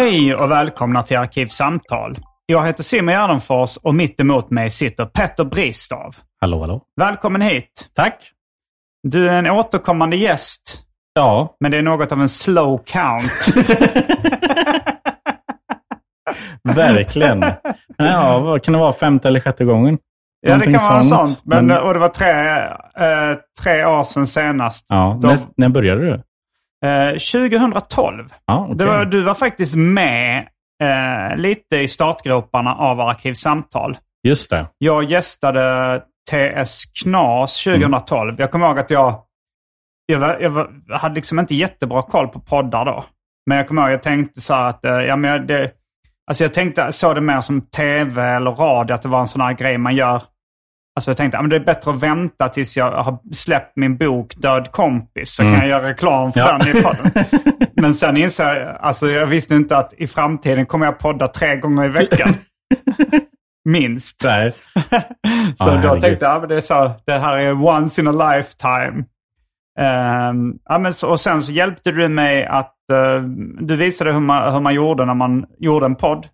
Hej och välkomna till Arkivsamtal. Jag heter Simon Gärdenfors och mitt emot mig sitter Petter Bristav. Hallå, hallå. Välkommen hit. Tack. Du är en återkommande gäst, Ja, men det är något av en slow count. verkligen. Ja, vad kan det vara? Femte eller sjätte gången? ja, det kan vara sånt. Men, Men- Och det var tre, eh, tre år sedan senast. Ja, Då- när, när började du? Eh, 2012. Ja, okej. Det var, du var faktiskt med eh, lite i startgroparna av Arkivsamtal. Just det. Jag gästade TS Knas 2012. Jag kommer ihåg att jag, jag, var, jag, var, hade liksom inte jättebra koll på poddar då. Men jag kommer ihåg att jag tänkte så här att, eh, ja men det, alltså jag tänkte, såg det mer som tv eller radio, att det var en sån här grej man gör. Alltså jag tänkte, men det är bättre att vänta tills jag har släppt min bok Död kompis, så kan jag göra reklam för Ja. den i podden. Men sen insåg jag, alltså jag visste inte att i framtiden kommer jag podda tre gånger i veckan. Minst. Där. Så Ja, då herregud. tänkte jag, ja, men det, är så, det här är once in a lifetime. Ehm, ja, men så, och sen så hjälpte du mig att, eh, du visade hur man, hur man gjorde när man gjorde en podd.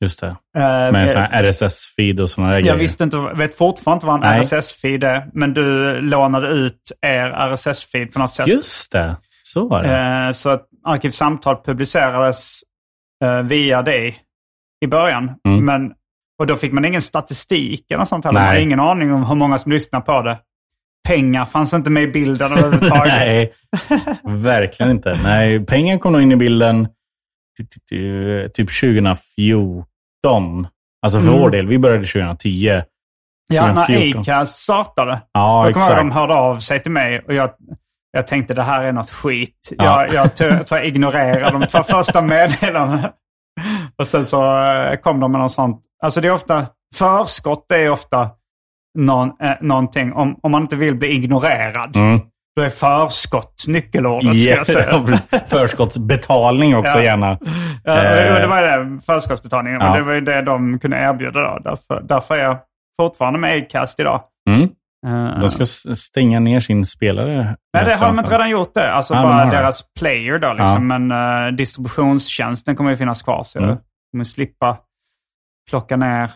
Just det. Uh, Med en sån här RSS-feed och sådana där jag grejer. visste inte, vet fortfarande inte vad en. RSS-feed är, men du lånade ut er RSS-feed på något sätt. Just det. Så var det. Eh, så att Arkivsamtal publicerades eh, via dig i början. Mm. Men, och då fick man ingen statistik eller sånt. heller. Man hade ingen aning om hur många som lyssnar på det. Pengar fanns inte med i bilden överhuvudtaget. Nej, verkligen inte. Nej, pengar kom nog in i bilden typ 2014. Alltså för Mm. vår del. Vi började 2010. ja, när 2014. Acast startade. Ja, ihåg att de exakt. hörde av sig till mig och jag, jag tänkte det här är något skit. Ja. Jag, jag, tror- jag tror jag ignorerade de två första meddelandena. Och sen så eh, kom de med något sånt. Alltså det är ofta, förskott är ofta någon, eh, någonting. Om, om man inte vill bli ignorerad, Mm. Då är förskott nyckelordet ska jag säga. Ja, Förskottsbetalning också Ja. gärna. Ja, det, Eh. var det, förskottsbetalningen. Ja. Men det var ju det de kunde erbjuda då. Därför, därför är jag fortfarande med Acast idag. Mm. Eh, De ska stänga ner sin spelare. Nej, det har de inte redan gjort det. Alltså Ja, de bara deras player då liksom. Men uh, distributionstjänsten kommer ju finnas kvar. Så Mm. jag kommer slippa plocka ner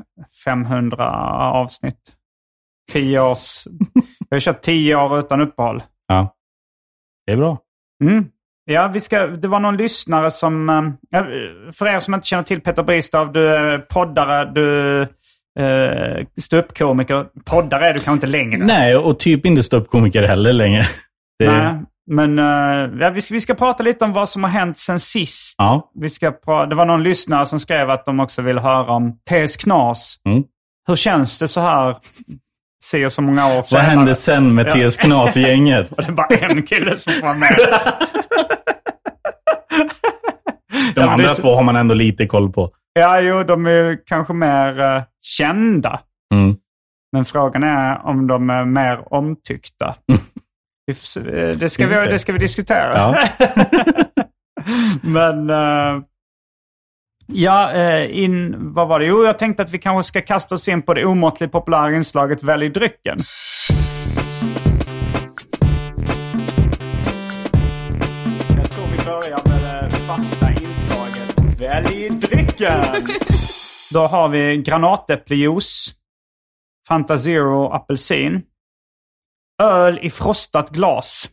500 avsnitt. Tio års... jag har kört tio år utan uppehåll. Ja. Det är bra. Mm. Ja, vi ska, det var någon lyssnare som... eh, för er som inte känner till Peter Bristav, du är poddare, du uh, ståuppkomiker. Poddare är du kanske inte längre. Nej, och typ inte ståuppkomiker heller längre. Det, Nej, men eh, ja, vi, ska, vi ska prata lite om vad som har hänt sen sist. Ja. Vi ska pra- det var någon lyssnare som skrev att de också vill höra om TS Knas. Mm. Hur känns det så här, se så många år Vad senare? hände sen med. TS Knas-gänget? Det är bara en kille som var med. De Ja, andra det två har man ändå lite koll på. Ja, jo, de är kanske mer eh, kända. Mm. Men frågan är om de är mer omtyckta. Det, ska Vi det ska vi diskutera. Ja. Men eh, ja, eh, in, vad var det? Jo, jag tänkte att vi kanske ska kasta oss in på det omåttligt populära inslaget Välj drycken. Jag tror vi börjar med det fasta inslaget Välj drycken. Då har vi granatäpplejuice, Fanta Zero apelsin, öl i frostat glas.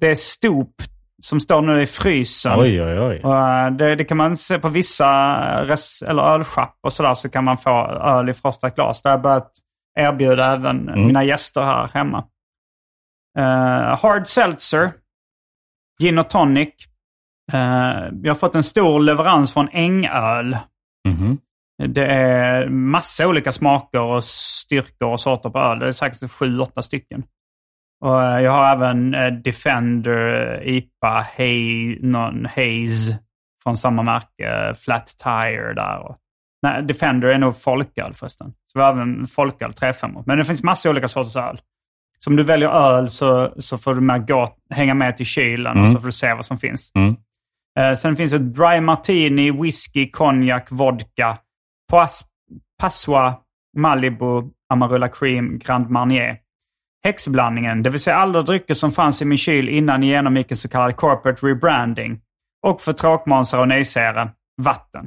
Det är stop som står nu i frysen. Oj, oj, oj. Och, eh, det, det kan man se på vissa res, eller ölschapp och sådär så kan man få öl i frostat glas. Det har jag börjat erbjuda även mina gäster här hemma. Eh, hard seltzer, gin och tonic. Uh, jag har fått en stor leverans från Ängöl. Mhm. Det är massa olika smaker och styrkor och sorter på öl. Det är säkert sju, åtta stycken. Och eh, jag har även eh, Defender, IPA, Hay, någon Haze från samma märke. Flat Tire där. Nej, Defender är nog folköl förresten. Så vi har även folköl 3,5. Men det finns massa olika sorters öl. Så om du väljer öl så, så får du med gå, hänga med till kylen och så får du se vad som finns. Mm. Eh, sen finns det dry martini, whisky, konjak, vodka, Pas, Passoa, Malibu, Amarula Cream, Grand Marnier. Häxblandningen, det vill säga alla drycker som fanns i min kyl innan jag genomgick en så kallad corporate rebranding. Och för tråkmånsar och nejsägare, vatten.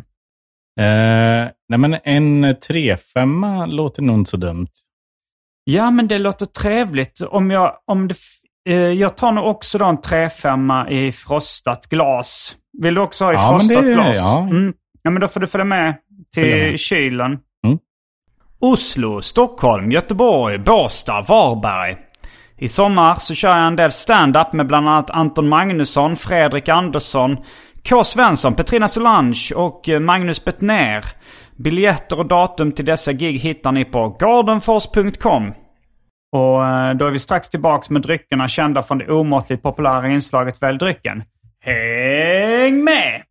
Eh, nej, men en 3-5 låter nog inte så dumt. Ja, men det låter trevligt. Om jag, om det, eh, jag tar nog också då en 3-5 i frostat glas. Vill du också ha i Ja, men frostat det- glas? ja. Mm. ja, men då får du följa med till Följa med. kylen. Oslo, Stockholm, Göteborg, Båstad, Varberg. I sommar så kör jag en del stand-up med bland annat Anton Magnusson, Fredrik Andersson, K. Svensson, Petrina Solange och eh, Magnus Bettner. Biljetter och datum till dessa gig hittar ni på gardenfors.com. Och eh, då är vi strax tillbaks med dryckerna kända från det omåttligt populära inslaget Välj drycken. Häng med!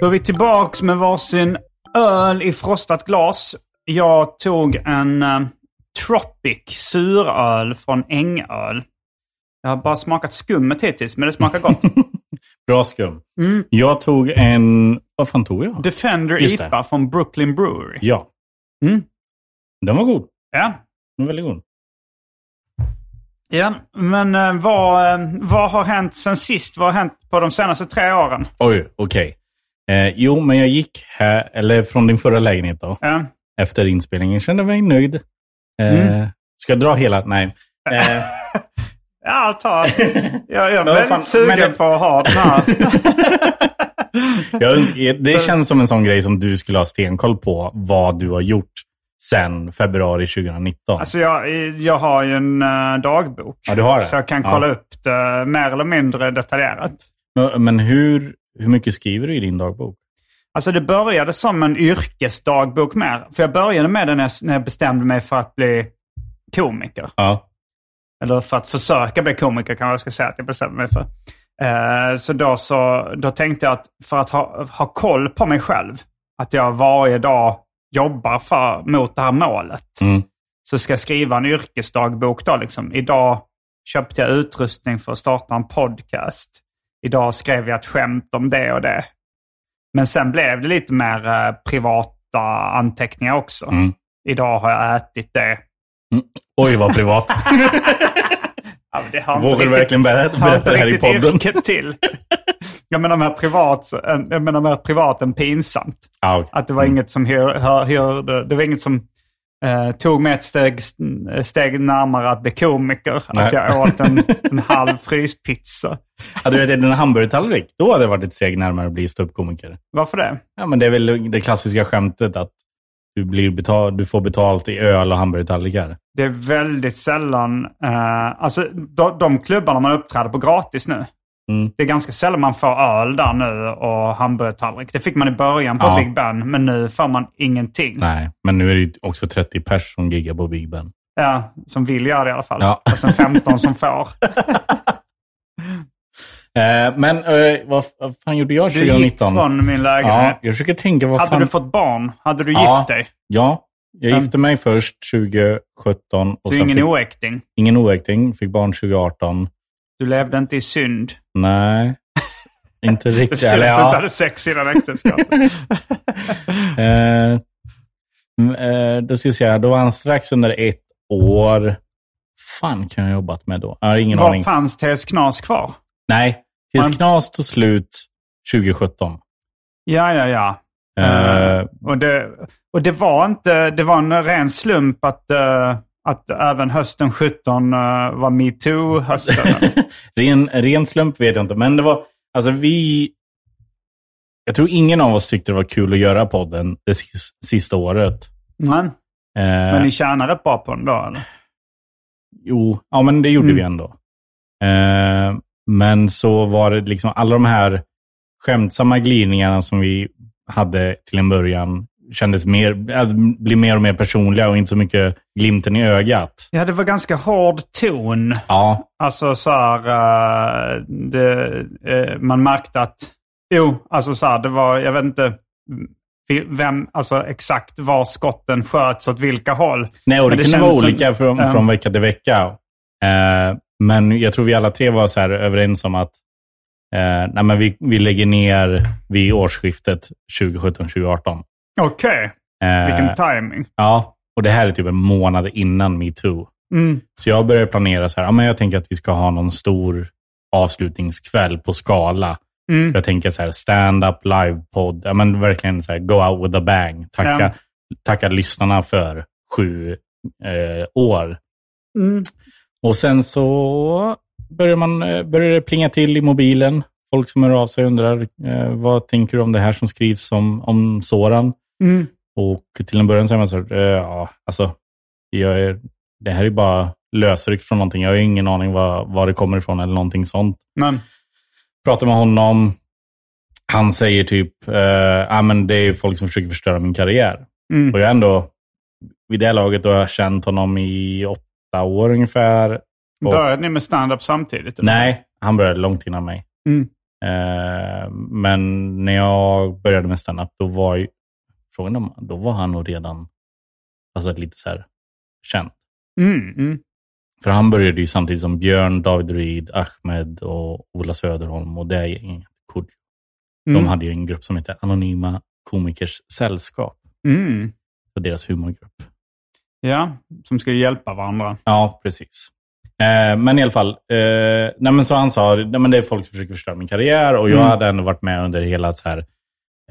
Då är vi tillbaks med varsin öl i frostat glas. Jag tog en eh, Tropic suröl från Ängöl. Jag har bara smakat skummet hittills, men det smakar gott. Bra skum. Mm. Jag tog en... Vad fan tog jag? Defender Just det. IPA från Brooklyn Brewery. Ja. Mm. Den var god. Ja. Den var väldigt god. Ja, men eh, vad, eh, vad har hänt sen sist? Vad har hänt på de senaste tre åren? Oj, okej. Eh, jo, men jag gick här, eller från din förra lägenhet då, Ja. efter inspelningen. Kände mig nöjd. Eh, Mm. Ska jag dra hela? Nej. Eh, Ja, ta. Jag, jag är väldigt fan, sugen det- på att ha den här. jag, det känns som en sån grej som du skulle ha stenkoll på vad du har gjort sen februari 2019. Alltså jag, jag har ju en eh, dagbok. Ja, du har det? Så jag kan Ja. kolla upp det mer eller mindre detaljerat. Men- hur, hur mycket skriver du i din dagbok? Alltså det började som en yrkesdagbok mer. För jag började med jag, när jag bestämde mig för att bli komiker. Ja. Eller för att försöka bli komiker kan jag ska säga att jag bestämde mig för. Eh, så, då så då tänkte jag att för att ha, ha koll på mig själv, att jag varje dag jobbar för, mot det här målet, Mm. så ska jag skriva en yrkesdagbok. Då, liksom. Idag köpte jag utrustning för att starta en podcast. Idag skrev jag ett skämt om det och det. Men sen blev det lite mer eh, privata anteckningar också. Mm. Idag har jag ätit det. Oj, vad privat. Ja, Vågar du verkligen berätta, det här i podden? till. Jag menar mer privat, jag menar mer privat än pinsamt. Ja, okej. Att det var inget som hör, hör, hör, det var inget som eh, tog mig ett steg, steg närmare att bli komiker. Nej. Att jag åt en, en halv fryspizza. Hade du ätit en hamburgertallrik, då hade det varit ett steg närmare att bli ståuppkomiker. Varför det? Ja, men det är väl det klassiska skämtet att du, blir betal, du får betalt i öl och hamburgertallrikar. Det är väldigt sällan, eh, alltså de, de klubbarna man uppträder på gratis nu. Mm. Det är ganska sällan man får öl där nu och hamburgertallrik. Det fick man i början på Ja. Big Ben, men nu får man ingenting. Nej, men nu är det ju också 30 pers som giggar på Big Ben. Ja, som vill göra det i alla fall. Ja. Och sen 15 som får. Eh, men eh, vad, fan gjorde jag Du gick 2019? från min Ja, lägenhet. jag försöker tänka vad Hade fan... du fått barn? Hade du Ja. gift dig? Ja, jag gifte mig först 2017. Och Så ingen fick... oäkting? ingen oäkting. Fick barn 2018. Du levde inte i synd? Nej, inte riktigt. Eller, att du inte hade sex innan äktenskapet. eh, eh, det ska jag säga, då var han strax under ett år. fan kan jag ha jobbat med då? Jag har ingen Var aning. fanns TS Knas kvar? Nej, tills Man- Knas tog slut 2017. Ja, ja, ja. Eh, Och det, och det var inte, det var en ren slump att, eh, att även hösten 17 eh, var metoo-hösten. ren, ren slump vet jag inte, men det var, alltså vi, jag tror ingen av oss tyckte det var kul att göra podden det sis, sista året. Men, Eh, men ni tjänar rätt bra på den då, eller? Jo, ja men det gjorde Mm. vi ändå. Eh, men så var det liksom alla de här skämtsamma glidningarna som vi hade till en början kändes mer, alltså, blir mer och mer personliga och inte så mycket glimten i ögat. Ja, det var ganska hård ton. Ja, Alltså så här, eh, det, eh, man märkte att, jo, alltså så här, det var, jag vet inte vem, alltså exakt var skotten sköts åt vilka håll. Nej, och det, det kunde vara olika från, från vecka till vecka. Eh, men jag tror vi alla tre var så här överens om att eh, nej, men vi, vi lägger ner vid årsskiftet 2017-2018. Okej, Eh, vilken timing. Ja, och det här är typ en månad innan metoo. Mm. Så jag började planera så här, ja, men jag tänker att vi ska ha någon stor avslutningskväll på skala. Mm. Jag tänker så här, stand-up, livepodd, ja men verkligen så här, go out with a bang. Tacka, Ja. tacka lyssnarna för sju eh, år. Mm. Och sen så börjar, man, eh, börjar det plinga till i mobilen. Folk som hör av sig undrar, eh, vad tänker du om det här som skrivs om, om Soran? Mm. Och till en början säger man så här, eh, ja, alltså, jag är, det här är bara lösryckt från någonting. Jag har ingen aning var, var det kommer ifrån eller någonting sånt. Men, Pratar med honom, han säger typ, eh, ja men det är folk som försöker förstöra min karriär. mm. Och jag är ändå, vid det laget, då har jag känt honom i åtta år ungefär. Och- Började ni med stand-up samtidigt? eller? Nej, han började långt innan mig. Mm. Eh, men när jag började med standup, då var ju, frågan om, då var han nog redan alltså, lite så här känd. Mm. Mm. För han började ju samtidigt som Björn, David Ruid, Ahmed och Ola Söderholm och det gänget. Kodjo. De Mm. hade ju en grupp som heter Anonyma Komikers Sällskap. Mm. För deras humorgrupp. Ja, som ska hjälpa varandra. Ja, precis. Eh, men i alla fall, eh, nej så han sa, nej men det är folk som försöker förstöra min karriär och jag Mm. hade ändå varit med under hela så här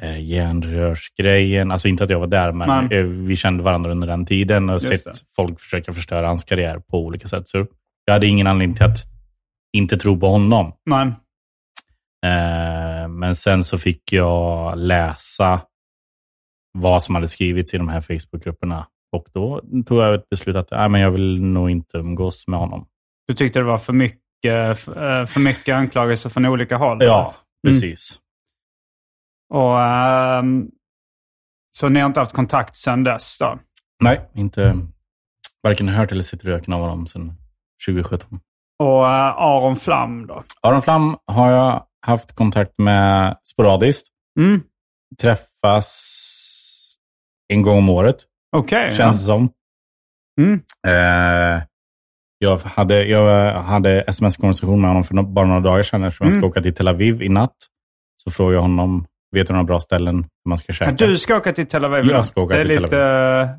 eh, järnrörsgrejen. Alltså inte att jag var där, men eh, vi kände varandra under den tiden och Just sett det. folk försöka förstöra hans karriär på olika sätt. Så jag hade ingen anledning till att inte tro på honom. Men, Eh, men sen så fick jag läsa vad som hade skrivits i de här Facebookgrupperna. Och då tog jag ett beslut att nej, men jag vill nog inte umgås med honom. du tyckte det var för mycket, eh, för mycket anklagelser från olika håll? Ja, precis. Och, ehm, så ni har inte haft kontakt sedan dess då? Nej, inte varken hört eller sett röken av honom sedan 2017. Och eh, Aron Flam då? Aron Flam har jag haft kontakt med sporadiskt. Mm. Träffas en gång om året, Okej. känns det som. Mm. Eh, jag hade, jag hade sms-konversation med honom för bara några dagar sedan eftersom jag Mm. ska åka till Tel Aviv i natt. Så frågade jag honom, vet du några bra ställen man ska käka? Ja, du ska åka till Tel Aviv? Jag ska åka det är till Tel lite eh,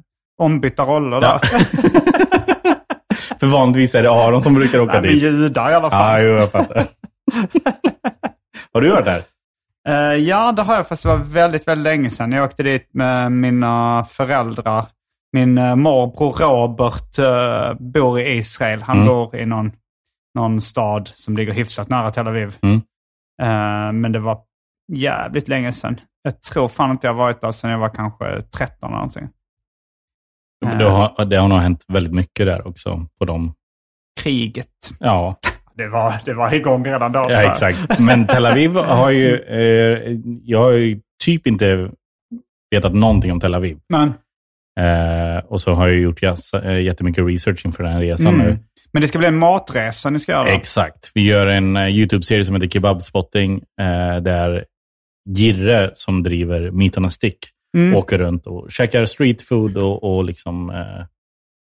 ombytta roller Ja. där. för vanligtvis är det Aron som brukar åka Ja, men dit. judar i alla Ja, fall. jo, jag fattar. har du varit där? Eh, ja, det har jag fast det var väldigt, väldigt länge sedan. Jag åkte dit med mina föräldrar. Min uh, morbror Robert eh, bor i Israel. Han Mm. bor i någon, någon stad som ligger hyfsat nära Tel Aviv. Mm. Eh, men det var jävligt länge sedan. Jag tror fan inte jag varit där sedan jag var kanske 13 eller någonting. Eh. Det har, det har nog hänt väldigt mycket där också. På dem. Kriget. Ja, Det var, det var igång redan då. ja, exakt. Men Tel Aviv har ju... Eh, jag har ju typ inte vetat någonting om Tel Aviv. Men, Eh, och så har jag gjort eh, jättemycket research inför den här resan Mm. nu. Men det ska bli en matresa ni ska göra? Exakt. Vi gör en eh, YouTube-serie som heter Kebabspotting. Eh, där Girre, som driver Meat on a Stick, Mm. åker runt och käkar street food och, och liksom, eh,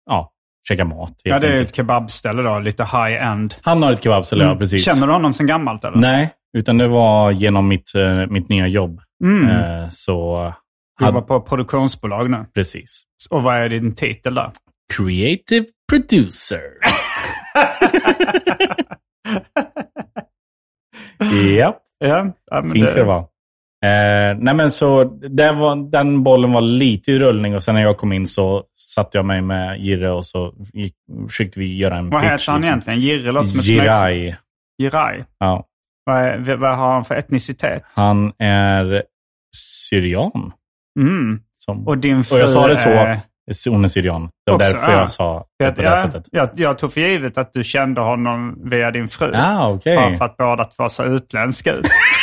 ja, käkar mat. Ja, det är enkelt. ett kebabställe då. Lite high-end. Han har ett kebabställe, ja Mm. precis. Känner du honom sen gammalt eller? Nej, utan det var genom mitt, eh, mitt nya jobb. Mm. Eh, så, Du jobbar på produktionsbolag nu. precis. Och vad är din titel där? Creative producer. Japp, Ja, ja fint ska det vara. Eh, nej men så var, den bollen var lite i rullning och sen när jag kom in så satte jag mig med Jirre och så gick, försökte vi göra en Vad pitch. heter han liksom. egentligen? Jirre låter som ett. Jirai. Jirai. Ja. Vad, vad har han för etnicitet? Han är syrian. Mm. Som, Och din fru och jag sa det så. är- Hon är syrian. Det var Också, därför ja. jag sa det på det jag, sättet. jag, jag tog för givet att du kände honom via din fru. Ah, okej. Bara för att båda två ser utländska ut.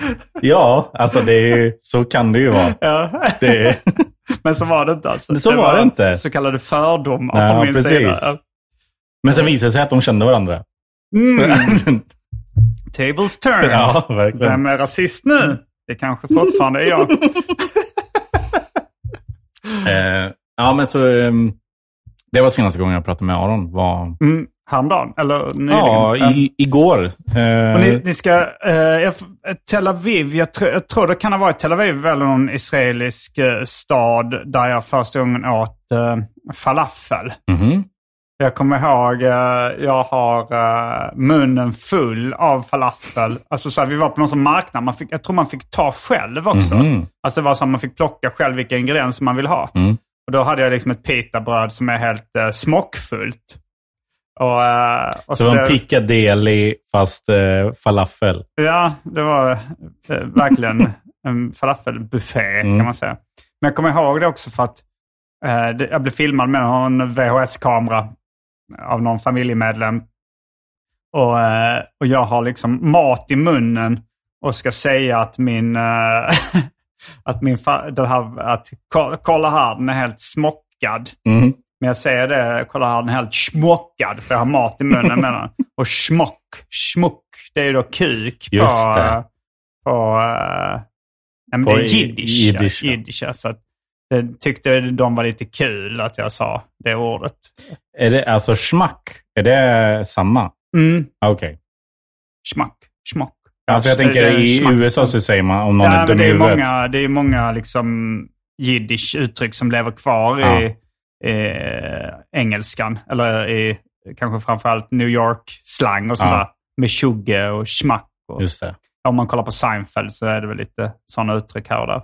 Ja, alltså det är, så kan det ju vara. ja. Det är, Men så var det inte alltså. Så var det inte. Så kallade fördomar Ja, från min precis. sida. Men sen visade det sig att de kände varandra. Mm. Tables turn. ja, verkligen. Vem är rasist nu? Det kanske fortfarande är jag. Eh, ja, men så... ehm, det var senaste gången jag pratade med Aron. Var, Mm. Häromdagen? Eller nyligen? ja, i, igår. Eh, Och ni, ni ska, eh, Tel Aviv, jag, tr jag tror det kan ha varit Tel Aviv eller någon israelisk eh, stad där jag första gången åt eh, falafel. mhm. Jag kommer ihåg, eh, jag har eh, munnen full av falafel. Alltså så här, vi var på någon sån marknad, man fick, jag tror man fick ta själv också. Mhm. Alltså det var så att man fick plocka själv vilka ingredienser man vill ha. Mm. Och då hade jag liksom ett pitabröd som är helt eh, smockfullt. Och, eh, och Så det var en det- piccadilly fast eh, falafel. Ja, det var eh, verkligen en falafelbuffé Mm. kan man säga. Men jag kommer ihåg det också för att eh, det, jag blev filmad med en VHS-kamera av någon familjemedlem. Och, eh, och jag har liksom mat i munnen och ska säga att min... Eh, att min fa- den här, att ko- kolla här, den är helt smockad. Mm. Men jag säger det, kolla här, den är helt smockad för jag har mat i munnen med den. Och smock, smuck, det är ju då kuk på... På, uh, nej, men På det är jiddisch. jiddisch, ja. jiddisch ja. så det tyckte de var lite kul att jag sa det ordet. Är det alltså schmack? Är det samma? Mm, Ah, Okej. schmack, schmock. Ja, för jag tänker det i schmack. USA så säger man om någon Ja, är dum i det är huvudet. många, det är många liksom jiddisch uttryck som lever kvar Ja. i, i engelskan. Eller i kanske framförallt New York-slang och sådär. Ja. Med tjugge och schmack. Och, Just det. om man kollar på Seinfeld så är det väl lite sådana uttryck här och där.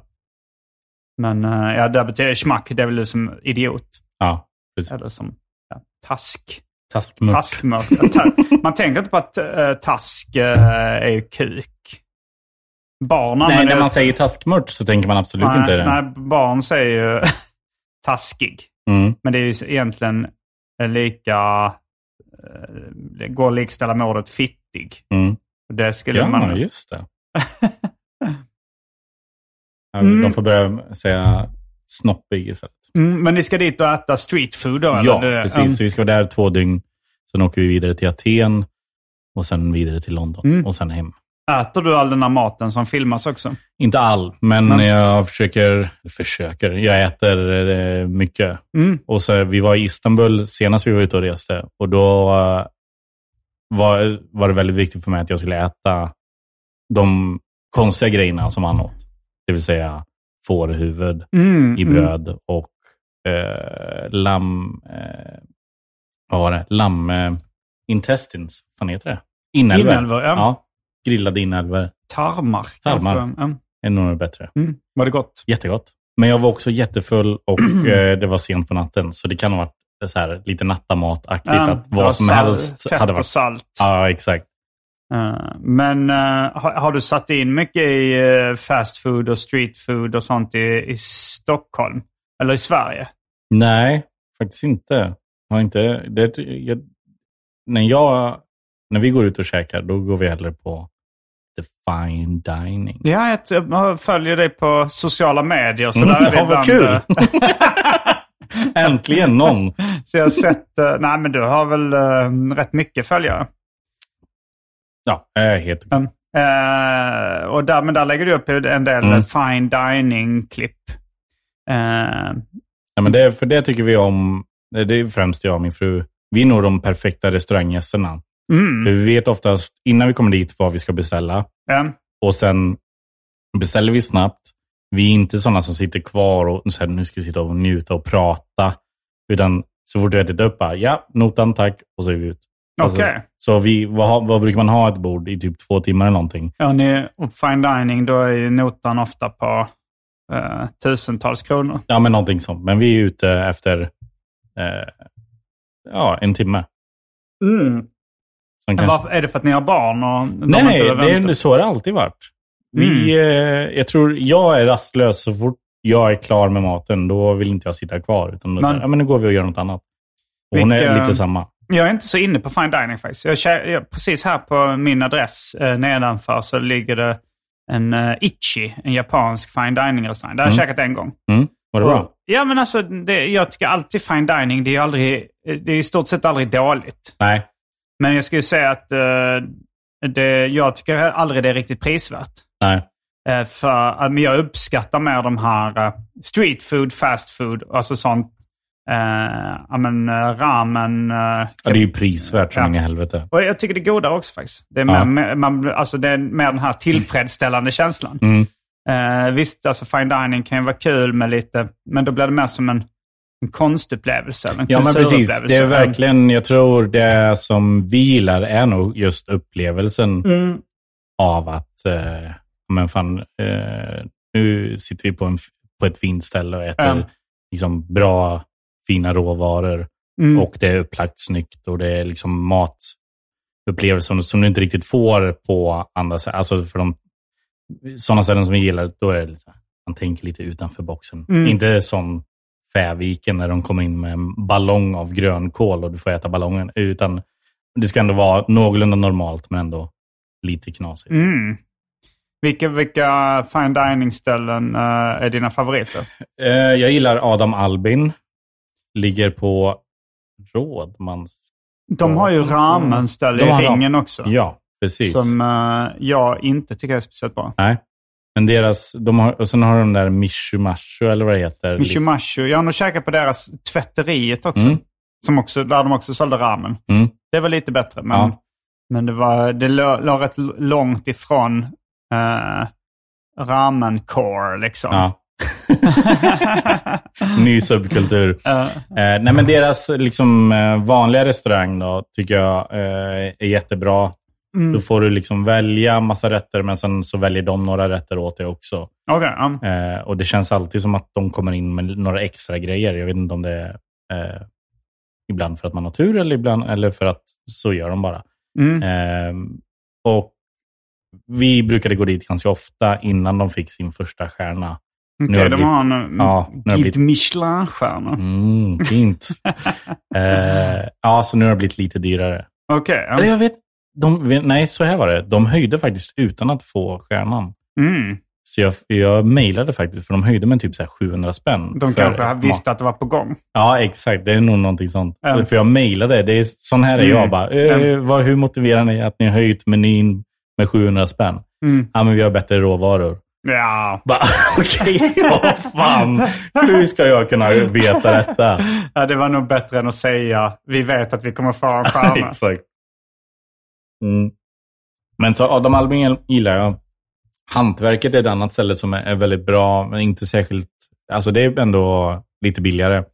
Men eh, ja, där betyder schmack, det är väl som idiot. Ja, precis. Eller som ja, task. Taskmört. Taskmört. Ta- Man tänker inte på att uh, task eh, är ju kuk. Barn Nej, när man säger taskmört så tänker man absolut nej, inte det. Nej, barn säger ju taskig. Mm. Men det är ju egentligen lika... eh, Det går att likställa med ordet fittig. Mm. Det skulle Ja, man... just det. Mm. De får börja säga snoppig istället. Mm, men ni ska dit och äta street food då? Ja, eller? Precis. Mm. Så vi ska vara där två dygn. Sen åker vi vidare till Aten och sen vidare till London Mm. och sen hem. Äter du all den här maten som filmas också? Inte all, men Men- jag försöker, försöker, jag äter eh, mycket. Mm. Och så, vi var i Istanbul senast vi var ute och reste och då eh, var, var det väldigt viktigt för mig att jag skulle äta de konstiga grejerna som han åt. Det vill säga fårhuvud Mm, i mm. bröd och eh, lamm... Eh, vad var det? Lamm... Eh, intestines. Vad fan heter det? Inälvor. Inälvor, ja. Grillade inälvor. Tarmar. Tarmar. Mm. är nog bättre. Mm. Var det gott? Jättegott. Men jag var också jättefull och eh, det var sent på natten. Så det kan ha varit så här, lite nattamataktigt. att det var vad som salt, helst fett hade och varit... salt. Ja, exakt. Eh, men eh, har, har du satt in mycket i eh, fast food och street food och sånt i, i Stockholm? Eller i Sverige? Nej, faktiskt inte. Har inte det, jag, när, jag, när vi går ut och käkar, då går vi hellre på hette Fine Dining. Ja, jag, följer dig på sociala medier. Så Mm, där är det ja, vad kul! Äntligen någon. Så jag har sett, eh, nej men du har väl eh, rätt mycket följare. Ja, eh, helt Mm. Eh, och där, men där lägger du upp en del Mm. fine dining-klipp. Eh, Ja, men det, för det tycker vi om. Det det är främst jag och min fru. Vi är nog de perfekta restauranggästerna. Mm, För vi vet oftast innan vi kommer dit vad vi ska beställa. ja, Och sen beställer vi snabbt. Vi är inte sådana som sitter kvar och här, nu ska vi sitta och njuta och prata. Utan så fort vi ätit upp, bara, ja, notan tack, och så är vi ut. Alltså, Okej. Så vi, vad, vad brukar man ha ett bord i typ två timmar eller någonting? ja, ni, och fine dining, då är ju notan ofta på eh, tusentals kronor. Ja, men någonting sånt. Men vi är ute efter eh, ja, en timme. Mm. Men kanske... varför, är det för att ni har barn? Och de Nej, inte det är, så har det alltid varit. Vi, eh, jag tror jag är rastlös så fort jag är klar med maten. Då vill inte jag sitta kvar. Utan då Men- säger, ja, men nu går vi och gör något annat. Och hon är lite samma. Jag är inte så inne på fine dining faktiskt. Jag, jag, precis här på min adress eh, nedanför så ligger det en uh, Ichi, en japansk fine dining-restaurang. Där har jag käkat en gång. Mm. Var det bra? Och- Ja, men alltså det, jag tycker alltid fine dining, det är, aldrig, det är i stort sett aldrig dåligt. Nej. Men jag skulle säga att eh, det, jag tycker aldrig det är riktigt prisvärt. Nej. Eh, för att men jag uppskattar mer de här eh, street food, fast food, alltså sånt. Ja, men, eh, ramen. eh, Ja, det är ju prisvärt som Ja. i helvete. och jag tycker det är godare också faktiskt. Det är, Ja. mer, man, alltså det är mer den här tillfredsställande känslan. Mm. Eh, visst, alltså fine dining kan ju vara kul med lite, men då blir det mer som en, en konstupplevelse. En Ja, men precis. Det är verkligen, jag tror det som vi gillar är nog just upplevelsen Mm. av att, eh, men fan, eh, nu sitter vi på, en, på ett fint ställe och äter Ja. liksom bra, fina råvaror. Mm. Och det är upplagt snyggt och det är liksom matupplevelser som du inte riktigt får på andra ställen. Alltså för de sådana ställen som vi gillar, då är det lite, man tänker lite utanför boxen. Mm. Inte som Fäviken när de kommer in med en ballong av grönkål och du får äta ballongen. Utan det ska ändå vara någorlunda normalt, men ändå lite knasigt. Mm. Vilka, vilka fine dining-ställen eh, är dina favoriter? Eh, jag gillar Adam Albin. Ligger på Rådmans... De har ju ramen-ställe i ringen också. Ja, precis. Som eh, jag inte tycker är speciellt bra. Nej. Men deras, de har, och sen har de där Mishu Mashu eller vad det heter. Mishumashu. Jag har nog käkat på deras tvätteriet också. Mm. Som också, där de också sålde ramen. Mm. Det var lite bättre, men, Ja. men det, var, det lå- låg rätt långt ifrån uh, ramen-core liksom. Ja. Ny subkultur. Eh, Eh, nej, men deras liksom, eh, vanliga restaurang då, tycker jag eh, är jättebra. Mm. Då får du liksom välja massa rätter, men sen så väljer de några rätter åt dig också. Okej, ja. Eh, och det känns alltid som att de kommer in med några extra grejer. Jag vet inte om det är eh, ibland för att man har tur eller, ibland, eller för att så gör de bara. Mm. Eh, och vi brukade gå dit ganska ofta innan de fick sin första stjärna. Okej, det de har en ja, Guide Michelin-stjärna. Mm, fint. eh, ja, så nu har det blivit lite dyrare. Okej, ja. Eller jag vet, de, nej, så här var det. De höjde faktiskt utan att få stjärnan. Mm. Så jag, jag mejlade faktiskt, för de höjde med typ så här 700 spänn. De kanske visste att det var på gång. Ja, exakt. Det är nog någonting sånt. Ja. För jag mejlade. Det är, sån här är Mm. jag bara. Eh, vad, hur motiverar ni att ni har höjt menyn med 700 spänn? Mm. Ja, men vi har bättre råvaror. Ja. Okej, vad fan. Hur ska jag kunna veta detta? ja, det var nog bättre än att säga vi vet att vi kommer få en stjärna. Exakt. Mm. Men så Adam Albin gillar jag. Hantverket är ett annat ställe som är, är väldigt bra, men inte särskilt... Alltså det är ändå lite billigare.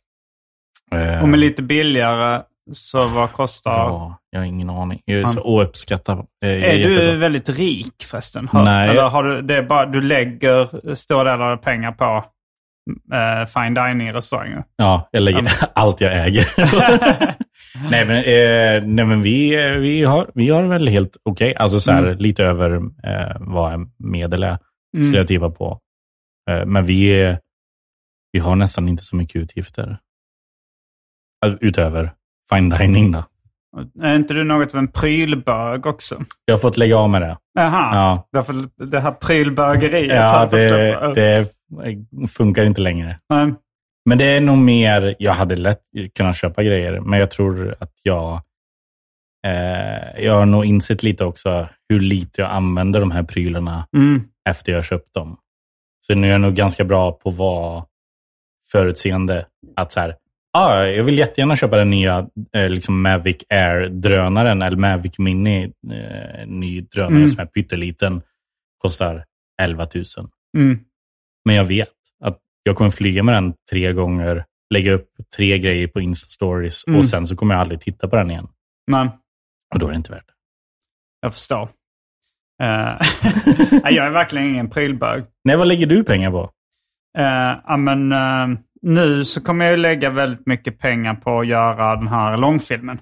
Eh, Och med lite billigare, så vad kostar... Ja, jag har ingen aning. Jag är så ouppskattad. Jag Är du jättebra. väldigt rik förresten? Har, Nej. Eller har du, det är bara, du lägger stora delar av pengar på eh, fine dining-restauranger? Ja, jag lägger allt jag äger. nej, men, eh, nej, men vi, vi, har, vi har väl helt okej. Alltså så här, Mm. lite över eh, vad en medel är, Mm. skulle jag tippa på. Eh, men vi, vi har nästan inte så mycket utgifter. Alltså, utöver fine dining då. Är inte du något av en prylbög också? Jag har fått lägga av med det. Jaha, Ja. därför det här prylbögeriet Ja, har det, det funkar inte längre. Nej. Men det är nog mer, jag hade lätt kunnat köpa grejer, men jag tror att jag eh, jag har nog insett lite också hur lite jag använder de här prylarna Mm. efter jag har köpt dem. Så nu är jag nog ganska bra på att vara förutseende. Att så här, ah, jag vill jättegärna köpa den nya eh, liksom Mavic Air-drönaren, eller Mavic Mini, eh, ny drönare Mm. som är pytteliten. Kostar 11 000. Mm. Men jag vet jag kommer flyga med den tre gånger, lägga upp tre grejer på Insta-stories Mm. och sen så kommer jag aldrig titta på den igen. Nej, Och då är det inte värt det. jag förstår. Nej, jag är verkligen ingen prylbög. Nej, vad lägger du pengar på? Ja, men, eh, nu så kommer jag lägga väldigt mycket pengar på att göra den här långfilmen.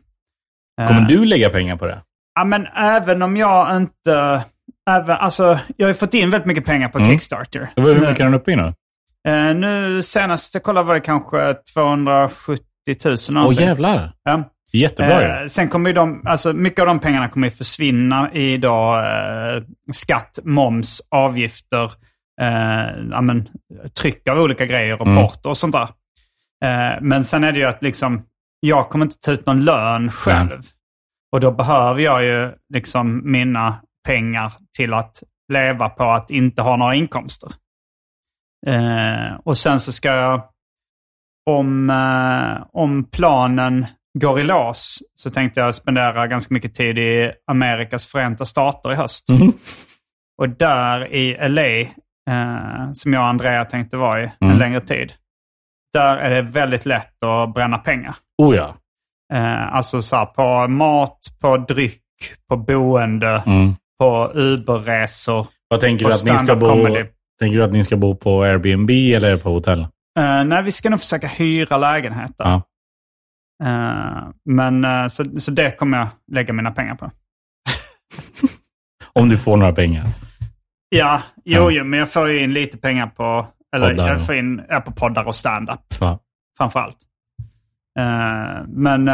Kommer du lägga pengar på det? Ja, men även om jag inte... Även, alltså, jag har fått in väldigt mycket pengar på Mm. Kickstarter. Hur mycket är den uppe i nu? Eh, nu senast jag kollade var det kanske 270 000 Åh någonting. jävlar. Ja. Jättebra Eh, sen kommer ju de, alltså mycket av de pengarna kommer ju försvinna i då, eh, skatt, moms, avgifter, eh, ja, men, tryck av olika grejer och Mm. och sånt där. Eh, men sen är det ju att liksom, jag kommer inte ta ut någon lön själv. Och då behöver jag ju liksom mina pengar till att leva på att inte ha några inkomster. Eh, och sen så ska jag, om, eh, om planen går i lås, så tänkte jag spendera ganska mycket tid i Amerikas förenta stater i höst. Mhm. Och där i LA, eh, som jag och Andrea tänkte vara i en Mm. längre tid, där är det väldigt lätt att bränna pengar. Oh ja. Eh, alltså så här, på mat, på dryck, på boende, Mm. på Uber-resor. Vad tänker du, att ni ska bo, comedy. Tänker du att ni ska bo på Airbnb eller på hotell? Eh, nej, vi ska nog försöka hyra lägenheter. Ja. Eh, men eh, så, så det kommer jag lägga mina pengar på. Om du får några pengar. Ja, jo, Ja. jo men jag får ju in lite pengar på, eller Poddar jag får in ja, på poddar och stand-up Ja. framför allt. Eh, men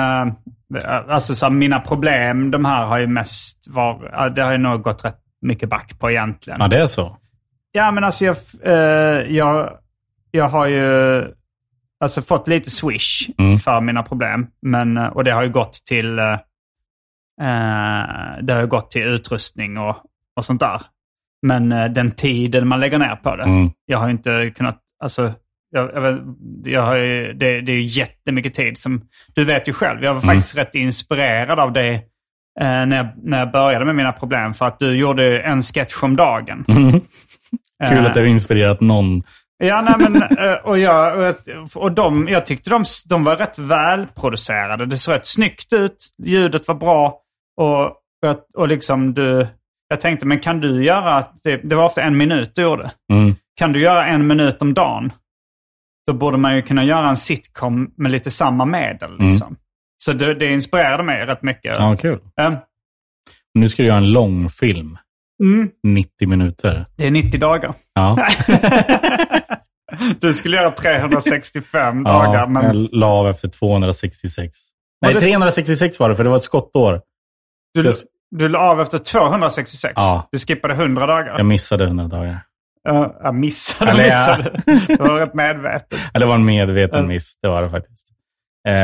alltså så här, mina problem, de här har ju mest var, det har ju nog gått rätt mycket back på egentligen. ja, det är så. Ja, men alltså jag, eh, jag, jag har ju alltså fått lite swish Mm. för mina problem. Men, eh, och det har ju gått till, eh, eh, det har gått till utrustning och, och sånt där. Men eh, den tiden man lägger ner på det. Mm. Jag har ju inte kunnat, alltså, jag, jag, jag har ju, det, det är ju jättemycket tid som, du vet ju själv, jag var Mm. faktiskt rätt inspirerad av det eh, när, jag, när jag började med mina problem. För att du gjorde en sketch om dagen. Mm. Kul Eh, att det har inspirerat någon. Ja, nej, men, eh, och, jag, och, de, jag tyckte de, de var rätt välproducerade. Det såg rätt snyggt ut, ljudet var bra och, och, liksom du... Jag tänkte, men kan du göra... Det, det var ofta en minut du gjorde. Mm. Kan du göra en minut om dagen? Då borde man ju kunna göra en sitcom med lite samma medel. Liksom. Så det, det inspirerade mig rätt mycket. Ja, kul. Eh, Nu ska du göra en långfilm. Mm, 90 minuter. det är 90 dagar. Ja, Du skulle göra 365 dagar, ja men... jag la av efter 266. Var Nej, det- 366 var det, för det var ett skottår. Du, jag, du la av efter 266? Ja. Du skippade 100 dagar? jag missade 100 dagar. Ja, jag missade, Eller ja. missade. Det var rätt medvetet. Ja, det var en medveten Ja. miss, det var det faktiskt. Eh,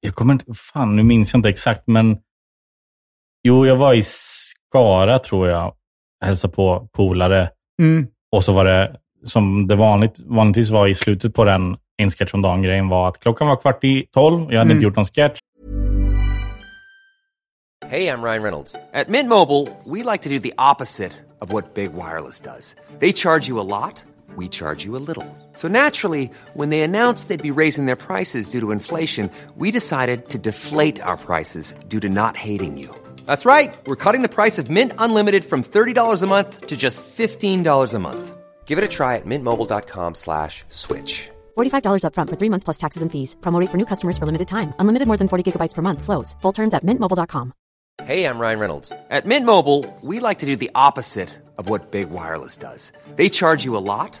jag kommer inte, fan nu minns jag inte exakt, men jo, jag var i Skara tror jag, hälsade på polare. Mm. Och så var det, som det vanligt, vanligtvis var i slutet på den en sketch om dagen-grejen var att klockan var kvart i tolv, jag hade Mm. inte gjort någon sketch. Hey, I'm Ryan Reynolds. At Mint Mobile, we like to do the opposite of what Big Wireless does. They charge you a lot, we charge you a little. So naturally, when they announced they'd be raising their prices due to inflation, we decided to deflate our prices due to not hating you. That's right. We're cutting the price of Mint Unlimited from $30 a month to just $15 a month. Give it a try at mintmobile.com slash switch. $45 upfront for three months plus taxes and fees. Promo rate for new customers for limited time. Unlimited more than 40 gigabytes per month. Slows. Full terms at mintmobile.com. Hey, I'm Ryan Reynolds. At Mint Mobile, we like to do the opposite of what Big Wireless does. They charge you a lot,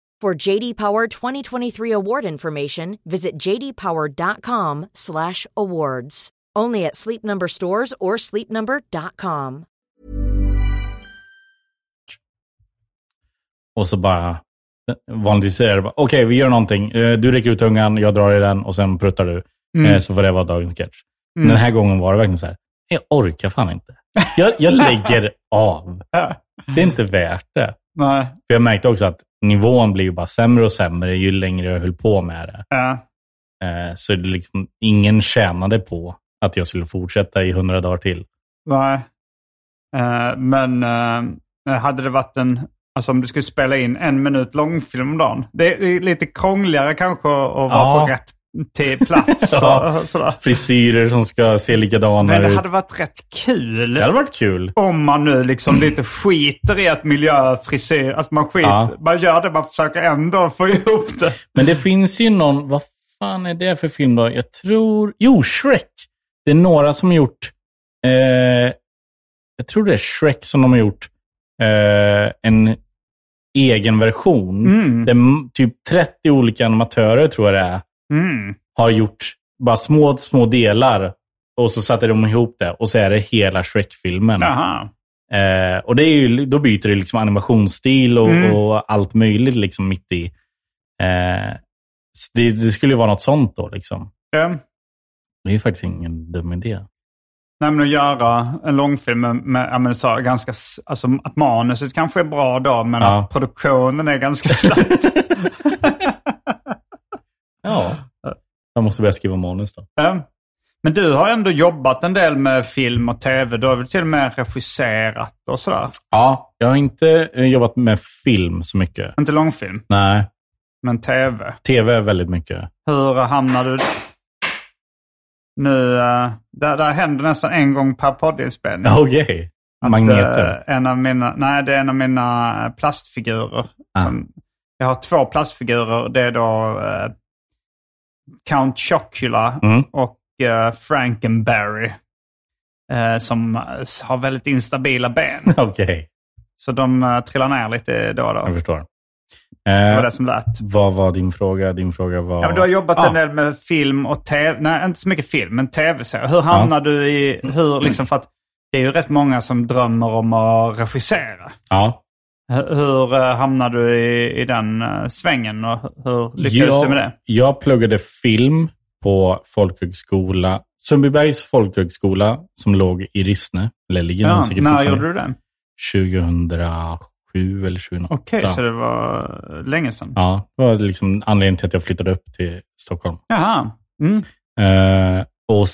For JD Power 2023 award information, visit jdpower.com/awards. Only at Sleep Number stores or sleepnumber.com. Och så bara, vanligtvis är det bara, okej vi gör någonting. Eh, Du räcker ut tungan, jag drar i den och sen pruttar du. Mm. Eh, Så får det vara dagens sketch. Men Den här gången var det verkligen så här, jag orkar fan inte. Jag, jag lägger av. Det är inte värt det. Nej. För jag märkte också att nivån blir ju bara sämre och sämre ju längre jag höll på med det. Ja. Eh, Så det liksom, ingen tjänade på att jag skulle fortsätta i hundra dagar till. Nej. Eh, men eh, hade det varit en... Alltså om du skulle spela in en minut långfilm om dagen. Det är lite krångligare kanske att vara Ja. på rätt till plats. Ja. och sådär. Frisyrer som ska se likadana Men det ut. hade varit rätt kul. Det hade varit kul. Om man nu liksom lite skiter i att miljö, frisyr, alltså man skiter, Ja. man gör det, man försöker ändå få ihop det. Men det finns ju någon, vad fan är det för film då? Jag tror, jo, Shrek. Det är några som har gjort, eh, jag tror det är Shrek som de har gjort eh, en egen version. Mm. Det är typ 30 olika animatörer tror jag det är, Mm. har gjort bara små, små delar. Och så satte de ihop det och så är det hela Shrek-filmen. Eh, och det är ju, då byter det liksom animationsstil och, Mm. och allt möjligt liksom mitt i. Eh, det, det skulle ju vara något sånt då. Liksom. Ja. Det är ju faktiskt ingen dum idé. Nej, men att göra en långfilm med, med men så, ganska, alltså att manuset kanske är bra då, men Ja. att produktionen är ganska slapp. Ja. Jag måste börja skriva manus då. Men du har ändå jobbat en del med film och tv. Du har väl till och med regisserat och sådär? Ja, jag har inte eh, jobbat med film så mycket. Inte långfilm, Nej, men tv. tv är väldigt mycket. Hur hamnade du... Nu, uh, där, där händer nästan en gång per poddinspelning. Okej. Att, Magneter. eh, en av mina, nej, det är en av mina eh, plastfigurer. Ah. Som, jag har två plastfigurer. Det är då eh, Count Chocula Mm. och uh, Frankenberry. eh, som eh, har väldigt instabila ben. Okej, Så de uh, trillar ner lite då och jag då. förstår. Det var det som lät. vad var din fråga? Din fråga var... Ja, du har jobbat Ah. en del med film och tv. Nej, inte så mycket film, men tv-serier. Hur hamnar du i... Hur, liksom, för att det är ju rätt många som drömmer om att regissera. Ja. Hur, eh, hamnade du i, i den eh, svängen och hur lyckades jag, du med det? Jag pluggade film på folkhögskola, Sundbybergs folkhögskola som låg i Rissne. Eller ligger Ja, när gjorde du det? 2007 eller 2008. Okej, så det var länge sedan. Ja, det var liksom anledningen till att jag flyttade upp till Stockholm. Jaha. Mm. Eh, och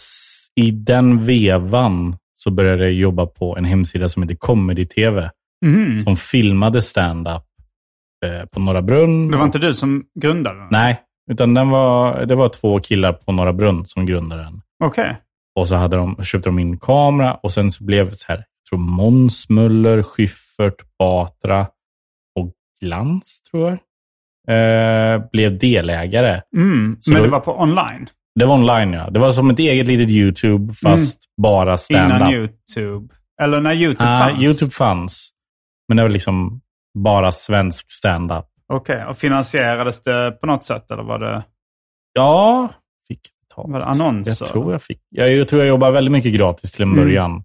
i den vevan så började jag jobba på en hemsida som heter Comedy TV. Mhm. Som filmade stand-up eh, på Norra Brunn. Det var inte du som grundade den? Nej, utan den var, det var två killar på Norra Brunn som grundade den. Okej. Och så hade de, köpte de in kamera och sen så blev det så här, jag tror Måns Möller, Schyffert, Batra och Glans, tror jag, eh, blev delägare. Mm. Men då- det var på online? Det var online, ja. Det var som ett eget litet YouTube, fast bara Innan stand-up. YouTube? Eller när YouTube Ah, fanns? YouTube fanns. Men det var liksom bara svensk stand-up. Okej, och finansierades det på något sätt? Eller var det, Ja, fick jag var det betalt. annonser? Jag tror jag fick. Jag, jag tror jag jobbade väldigt mycket gratis till en Mm. början.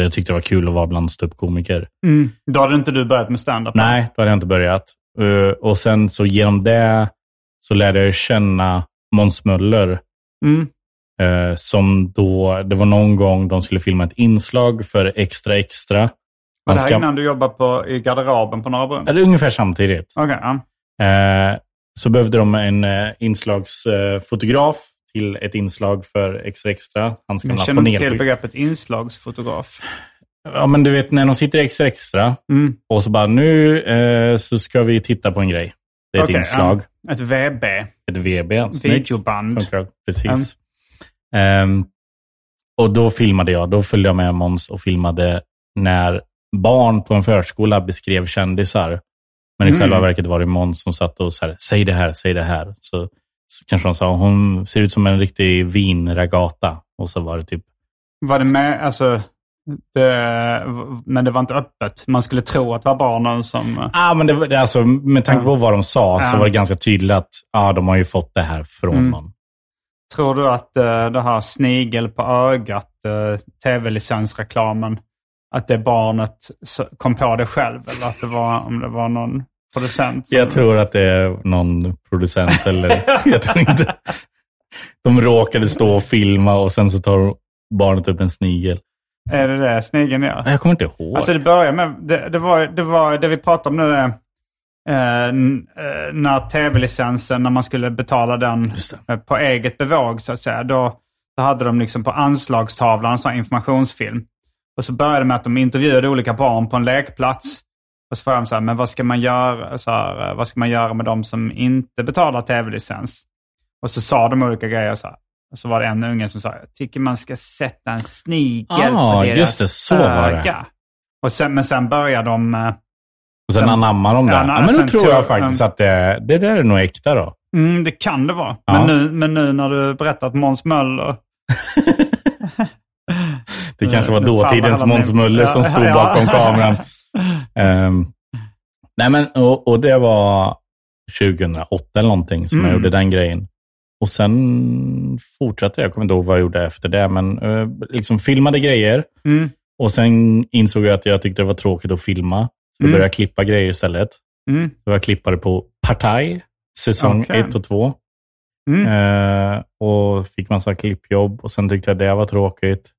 Jag tyckte det var kul att vara bland ståuppkomiker. Mm. Då hade inte du börjat med stand-up? Nej, då hade jag inte börjat. Uh, och sen så genom det så lärde jag känna Måns Möller. Mm. Eh, som då, det var någon gång de skulle filma ett inslag för Extra Extra. Var det här ska- innan du jobbade på, i garderoben på Norra Brunn? Är ungefär samtidigt. Okej, ja. Eh, så behövde de en eh, inslagsfotograf till ett inslag för Extra Extra. Han ska Jag känner till begreppet inslagsfotograf. Ja, men du vet när de sitter i Extra Extra Mm. och så bara nu eh, så ska vi titta på en grej. Det är ett Okej, inslag. ja. Ett VB. Ett VB. Snyggt. Videoband. Funkar. Precis. Ehm, och då filmade jag. Då följde jag med Måns och filmade när barn på en förskola beskrev kändisar. Men i Mm. själva verket var det Måns som satt och sa säg det här, säg det här. Så, kanske de sa, hon ser ut som en riktig vinragata. Och så var det typ, Var det med, alltså, det, men det var inte öppet. Man skulle tro att det var barnen som... ah, men det, alltså, med tanke på vad de sa så var det ganska tydligt att ah, de har ju fått det här från Mm. någon. Tror du att uh, det här snigel på ögat, uh, tv-licensreklamen, att det barnet kom på det själv? Eller att det var, om det var någon producent? som- Jag tror att det är någon producent eller jag tror inte. De råkade stå och filma och sen så tar barnet upp en snigel. Är det det snigeln gör? Jag kommer inte ihåg. Alltså det börjar med, det, det, var, det var det vi pratar om nu är eh, eh, när tv-licensen, när man skulle betala den på eget bevåg så att säga. Då, då hade de liksom på anslagstavlan här informationsfilm. Och så började det med att de intervjuade olika barn på en lekplats. Och så frågade de så här, men vad ska man göra, så här, eh, vad ska man göra med de som inte betalar tv-licens? Och så sa de olika grejer så här. Och så var det en unge som sa, jag tycker man ska sätta en snigel Ah, på deras just det, så var det. öga. Och sen, men sen började de... eh, och sen sen- anammar de det. Ja, Ja, men då tror jag faktiskt att det, det där är nog äkta då. Mm, det kan det vara. Ja. Men, nu, men nu när du berättat Måns Möller... Det kanske var faller dåtidens Måns Möller som stod bakom kameran. Ehm, nej men, och, och det var 2008 eller någonting som jag Mm. gjorde den grejen. Och sen fortsatte jag, jag kommer inte ihåg vad jag gjorde efter det, men eh, liksom filmade grejer. Mm. Och sen insåg jag att jag tyckte det var tråkigt att filma. Så Mm. började jag klippa grejer istället. Mm. Så jag klippade på Partaj, säsong Okej. 1 och 2. Mm. Eh, och fick massa klippjobb och sen tyckte jag det var tråkigt.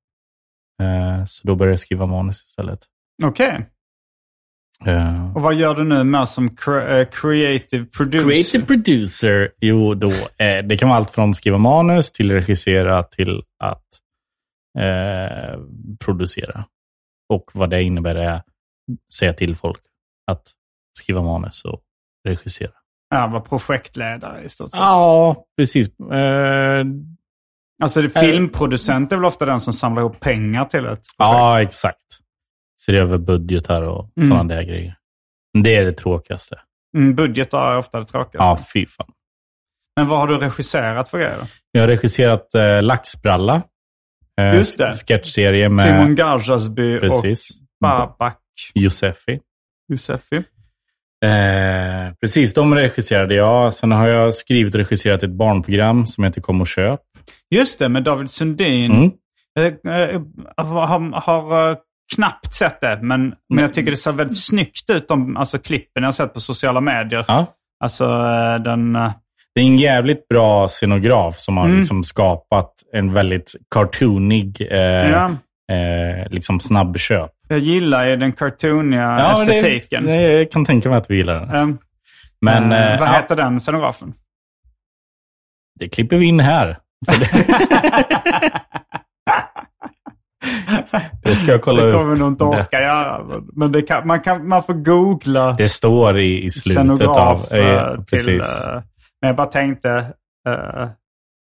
Eh, så då började jag skriva manus istället. Okej. Eh, Och vad gör du nu mer som eh, creative producer? creative producer, jo då, eh, det kan vara allt från skriva manus till regissera till att eh, producera. Och vad det innebär är säga till folk att skriva manus och regissera. Ja, vara projektledare i stort sett. Ja, precis. Eh, Alltså det, filmproducent är väl ofta den som samlar ihop pengar till ett projekt? Ja, exakt. Ser över budgetar och Mm. sådana där grejer. Det är det tråkigaste. Mm, budgetar är ofta det tråkigaste. Ja, fy fan. Men vad har du regisserat för grejer? Jag har regisserat eh, Laxbralla. Eh, Just det. Sketchserie med Simon Gardasby precis, och Babak Josefi. Josefi. Eh, precis, de regisserade jag. Sen har jag skrivit och regisserat ett barnprogram som heter Kom och köp. Just det, med David Sundin. Mm. Jag eh, har, har eh, knappt sett det, men, men jag tycker det ser väldigt snyggt ut, de alltså, klippen jag har sett på sociala medier. Ja. Alltså eh, den... eh, Det är en jävligt bra scenograf som har Mm. liksom skapat en väldigt cartoonig eh, Ja, eh, liksom snabbköp. Jag gillar ju den cartooniga Ja, det, estetiken. det, jag kan tänka mig att vi gillar den. Ehm, Men eh, eh, vad ja, heter den scenografen? det klipper vi in här. Det, det ska jag kolla det upp. kommer vi nog inte orka göra. men- det kan, man, kan, man får googla Det står i, i slutet av... eh, Eh, till... men jag bara tänkte, eh,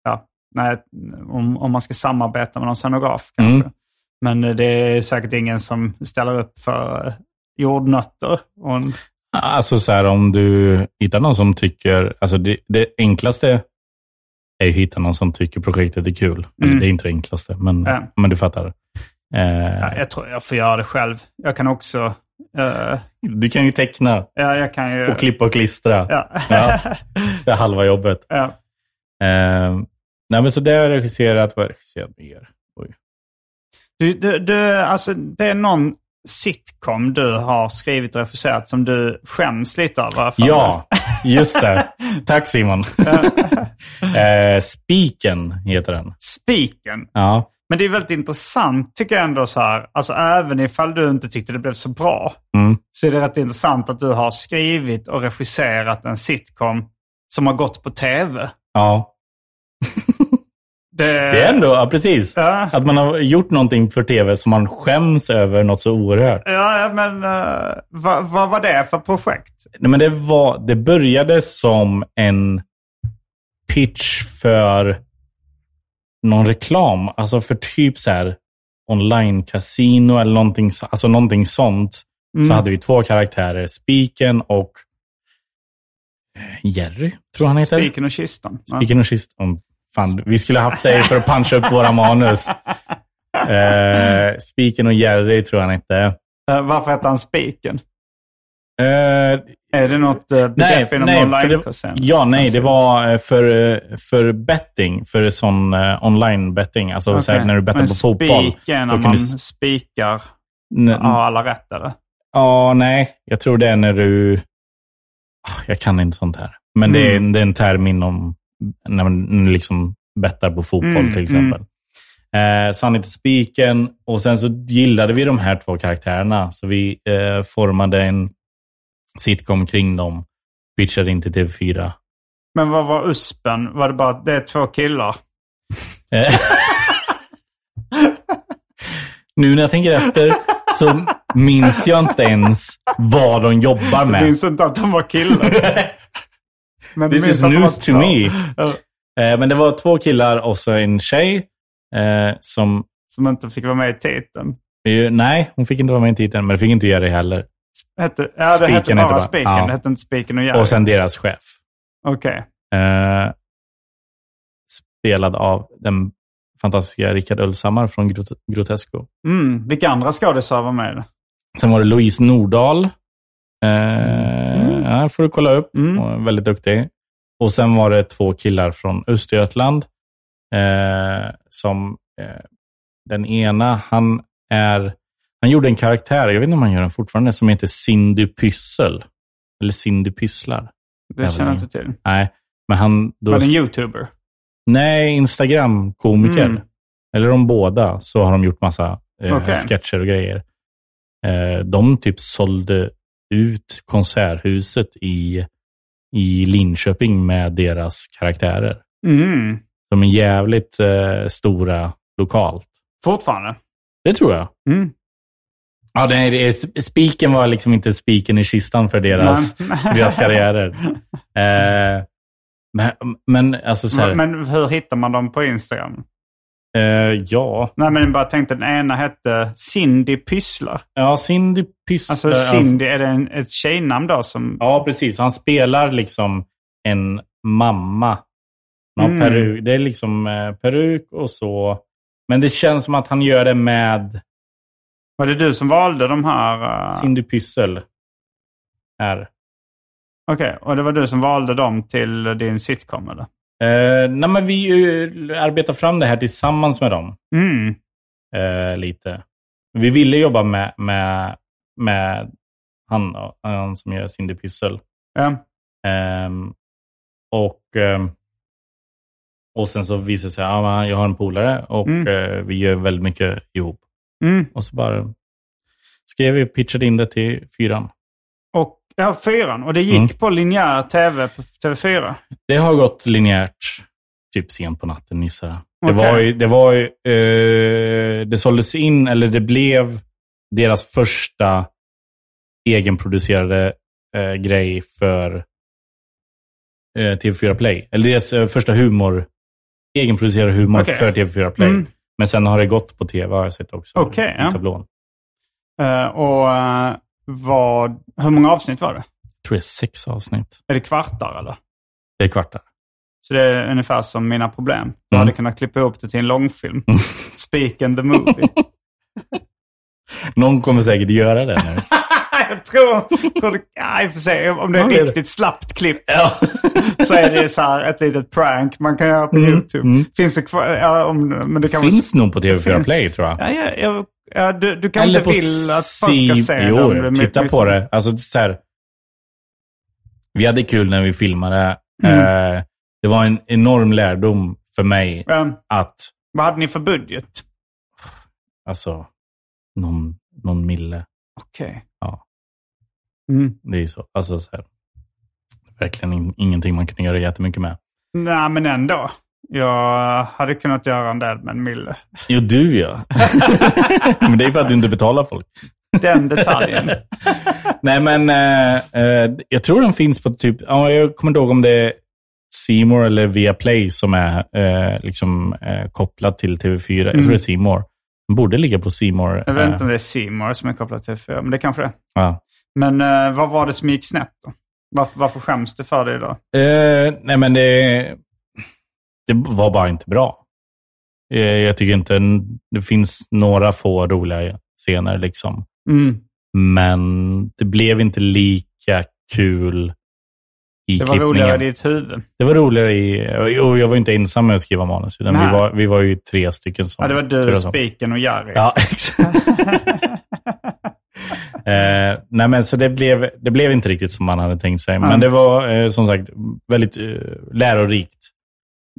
ja, nej, om, om man ska samarbeta med någon scenograf kanske. Mm. Men det är säkert ingen som ställer upp för eh, jordnötter. Och en, Alltså så här, om du hittar någon som tycker... Alltså det, det enklaste är att hitta någon som tycker projektet är kul. Eller Mm. det är inte det enklaste, men, Ja. men du fattar. Eh, ja, jag tror jag får göra det själv. Jag kan också... eh, Du kan ju teckna ja, jag kan ju... och klippa och klistra. Ja. Ja. Det är halva jobbet. ja. Eh, nej, men så det har jag regisserat. Vad har jag regisserat mer? Du, du, du, alltså, det är någon sitcom du har skrivit och regisserat som du skäms lite över. Ja, just det. Tack Simon. eh, Spiken heter den. Spiken. Ja. Men det är väldigt intressant tycker jag ändå så här. Alltså även ifall du inte tyckte det blev så bra. Mm. Så är det rätt intressant att du har skrivit och regisserat en sitcom som har gått på tv. ja. Det, Det är ändå, ja, precis. Ja. Att man har gjort någonting för tv som man skäms över något så oerhört. Ja, men uh, vad, vad var det för projekt? Nej, men det, var, det började som en pitch för någon reklam. Alltså för typ så här online-casino eller någonting, så- alltså någonting sånt. Så hade vi två karaktärer, Spiken och eh, Jerry, tror han heter. Spiken och kistan. Spiken och kistan. Fan, vi skulle haft dig för att puncha upp våra manus. Eh, Spiken och Jerry tror jag han hette. Eh, varför heter han Spiken? Eh, Är det något uh, begrepp inom för det, online-kursen? ja, nej, det var eh, för, för betting, för sån uh, online-betting. Alltså så här, Okej. när du bettar Men på fotboll. Spiken, när man du spikar, har alla rätt eller? Ja, nej. Jag tror det är när du... Ah, Jag kan inte sånt här. Men det, är, Mm. det är en term inom när man liksom bettar på fotboll Mm, till exempel. Eh, så han heter Spiken och sen så gillade vi de här två karaktärerna. Så vi eh, formade en sitcom kring dem. Pitchade in till TV4. Men vad var USPen? Var det bara det är två killar? Eh, nu när jag tänker efter så minns jag inte ens vad de jobbar med. minns inte att de var killar. Men This is news to me. Eh, men det var två killar och så en tjej eh, som... Som inte fick vara med i titeln. nej, hon fick inte vara med i titeln, men det fick inte det heller. Hette, ja, det Spiken hette bara bara- Spiken. ja. Det hette inte Spiken och Jerry. Och sen deras chef. Okej. Eh, spelad av den fantastiska Rickard Ulshammar från Grot- Grotesco. Mm. Vilka andra skådisar var med? Sen var det Louise Nordahl. Eh, ja, får du kolla upp. Mm. Väldigt duktig. Och sen var det två killar från Östergötland. Eh, som eh, den ena, han är... Han gjorde en karaktär, jag vet inte om han gör den fortfarande, som heter Cindy Pyssel. Eller Cindy Pysslar. Det känner jag inte till. Nej, men han... Då, Var det en YouTuber? nej, Instagram-komiker. Mm. Eller de båda, så har de gjort massa eh, Okej. sketcher och grejer. Eh, de typ sålde ut Konserthuset i, i Linköping med deras karaktärer. Mm. De är jävligt eh, stora lokalt. Fortfarande? Det tror jag. Mm. Ja, det är, spiken var liksom inte spiken i kistan för deras, för deras karriärer. Eh, men, men alltså så här, Men hur hittar man dem på Instagram? Eh, ja. Nej, men jag bara tänkte den ena hette Cindy Pysslar. Ja, Cindy Pysslar. Alltså Cindy, är det en, ett tjejnamn då som... Ja, precis. Han spelar liksom en mamma. Mm. peruk. Det är liksom eh, peruk och så. Men det känns som att han gör det med Var det du som valde de här? uh, Cindy Pyssel. Här. Okej, och det var du som valde dem till din sitcom eller? Eh, nej, men vi eh, arbetar fram det här tillsammans med dem. Mm. Eh, lite. Vi ville jobba med, med, med han, han som gör Cindy Pyssel. Ja. Ehm, och, ehm, och sen så visade det sig att ja, jag har en polare och Mm. eh, vi gör väldigt mycket ihop. Mm. Och så bara skrev vi, pitchade in det till fyran. Ja, fyran. Och det gick Mm. på linjär tv på TV4? Det har gått linjärt, typ sent på natten gissar jag. Det Okej. var ju, det var ju, eh, det såldes in, eller det blev deras första egenproducerade eh, grej för eh, TV4 Play. Eller deras eh, första humor, egenproducerade humor Okej. för TV4 Play. Mm. Men sen har det gått på TV har jag sett också. Okej, i ja. tablån. Eh, och eh, vad, hur många avsnitt var det? Jag tror det är sex avsnitt. Är det kvartar eller? Det är kvartar. Så det är ungefär som Mina Problem. Du Mm. hade kunnat klippa ihop det till en långfilm. Speak and the movie. Någon kommer säkert göra det nu. jag tror, tror ja, och för sig, om det är Ja, det. riktigt slappt klipp ja. så är det så här ett litet prank man kan göra på Mm, YouTube. mm. Finns det kvar? Ja, om, men det kan Finns nog på TV4 Finns. Play tror jag. Ja, ja, ja, ja, du, du kan Eller inte vill att folk ska se Jo, dem. titta Med- på det. Alltså så här. Vi hade kul när vi filmade. Mm. Eh, det var en enorm lärdom för mig Um, att, vad hade ni för budget? alltså, någon, någon mille. Okej. Ja. Mm. Det är ju så. Alltså, så här, verkligen in, ingenting man kan göra jättemycket med. Nej, men ändå. Jag hade kunnat göra en del med en mille. Jo, du ja. Men det är för att du inte betalar folk. Den detaljen. Nej, men eh, eh, jag tror den finns på typ, ja, jag kommer inte ihåg om det är Seymour eller Viaplay som är eh, liksom eh, kopplat till TV4. Jag tror det är Seymour. Den borde ligga på Seymour. Jag vet eh, inte om det är Seymour som är kopplat till FÖ, men det kanske det är. ja. Men eh, vad var det som gick snett då? Varför, varför skäms du för det idag? Nej, men det, det var bara inte bra. Eh, jag tycker inte det finns några få roliga scener liksom. Mm. Men det blev inte lika kul i Det var klippningen. roligare i ditt huvud. Det var roligare i... Och jag var inte ensam med att skriva manus. Utan vi var, vi var ju tre stycken som... Ja, det var du. Spiken och Jerry. Ja, exakt. eh, nej, men så det blev, det blev inte riktigt som man hade tänkt sig. Men det var eh, som sagt väldigt eh, lärorikt.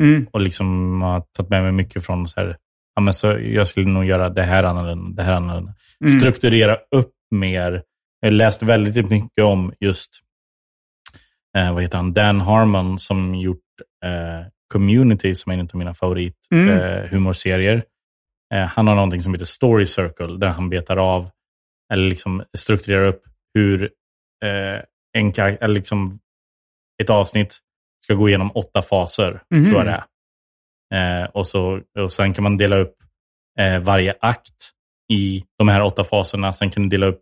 Mm. Och liksom har tagit med mig mycket från så här, ja, men så jag skulle nog göra det här annorlunda, det här annorlunda. Mm. Strukturera upp mer. Jag läste väldigt mycket om just, eh, vad heter han, Dan Harmon som gjort eh, Community som är en av mina favorit Mm. eh. Eh, han har någonting som heter Story Circle där han betar av, eller liksom strukturerar upp hur eh, en eller liksom ett avsnitt ska gå igenom åtta faser, Mhm. tror jag det är. Eh, och, så, och sen kan man dela upp eh, varje akt i de här åtta faserna. Sen kan du dela upp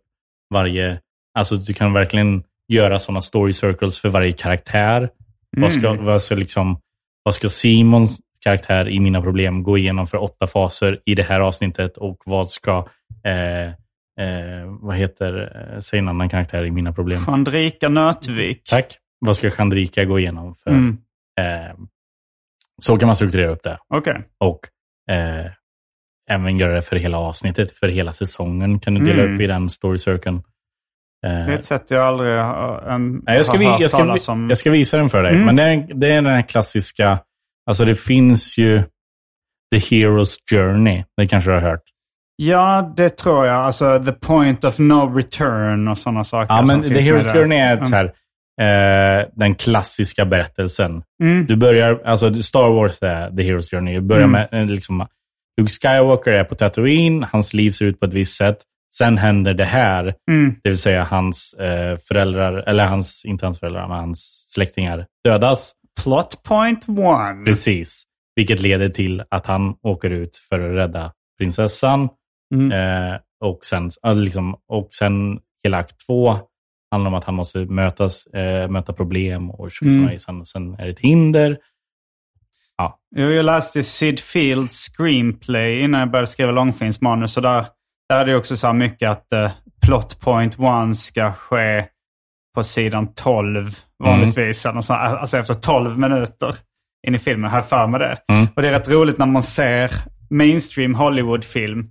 varje... Alltså du kan verkligen göra sådana story circles för varje karaktär. Vad, ska, Mm. vad, ska liksom, vad ska Simons karaktär i Mina problem gå igenom för åtta faser i det här avsnittet? Och vad ska... Eh, eh, vad heter... Eh, säg en annan karaktär i Mina problem. Chandrika Nötvik. Tack. Vad ska Chandrika gå igenom för? Mm. Eh, så kan man strukturera upp det. Okej. Och eh, även göra det för hela avsnittet. För hela säsongen kan du dela Mm. upp i den story cirkeln. Eh, Det är ett sätt jag aldrig har, en, jag, ska, har vi- hört jag, ska, talas om. jag ska visa den för dig. Mm. Men det är, det är den här klassiska, alltså det finns ju The Hero's Journey. Det kanske du har hört. Ja, det tror jag. Alltså the point of no return och sådana saker. Ja, men The Hero's. Journey är ett Mm. så här, eh, den klassiska berättelsen. Mm. Du börjar, alltså Star Wars är The Hero's Journey. Du börjar Mm. med eh, liksom, Luke Skywalker är på Tatooine, hans liv ser ut på ett visst sätt. Sen händer det här, Mm. det vill säga hans eh, föräldrar, eller hans, inte hans föräldrar, men hans släktingar dödas. Plot point one. Precis. Vilket leder till att han åker ut för att rädda prinsessan. Mm. Eh, och, sen, liksom, och sen hela akt två handlar om att han måste mötas, eh, möta problem och Mm. sen, sen är det ett hinder. Jo, Jag läste Sid Fields screenplay innan jag började skriva långfilmsmanus. Där, där är det också så mycket att eh, plot point one ska ske på sidan 12 vanligtvis. Eller så, alltså efter 12 minuter in i filmen har jag för mig det. Mm. Och det är rätt roligt när man ser mainstream Hollywood-film.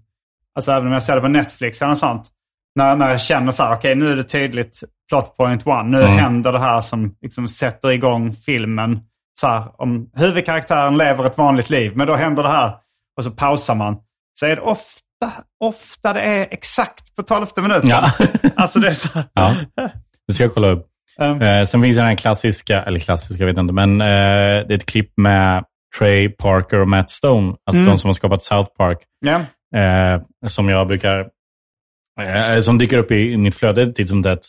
Alltså även om jag ser det på Netflix eller något sånt. När, när jag känner så här, okej nu är det tydligt plot point one. Nu Mm. händer det här som liksom sätter igång filmen. Så här, om huvudkaraktären lever ett vanligt liv, men då händer det här. Och så pausar man. Så är det ofta, ofta det är exakt på tolfte minuten. Ja. Alltså det är så här. Ja. Det ska jag kolla upp. Um, Eh, sen finns det den här klassiska, eller klassiska, jag vet inte, men eh, det är ett klipp med Trey Parker och Matt Stone, alltså Mm. de som har skapat South Park, ja. eh, som jag brukar, som dyker upp i, i mitt flöde titt som tätt.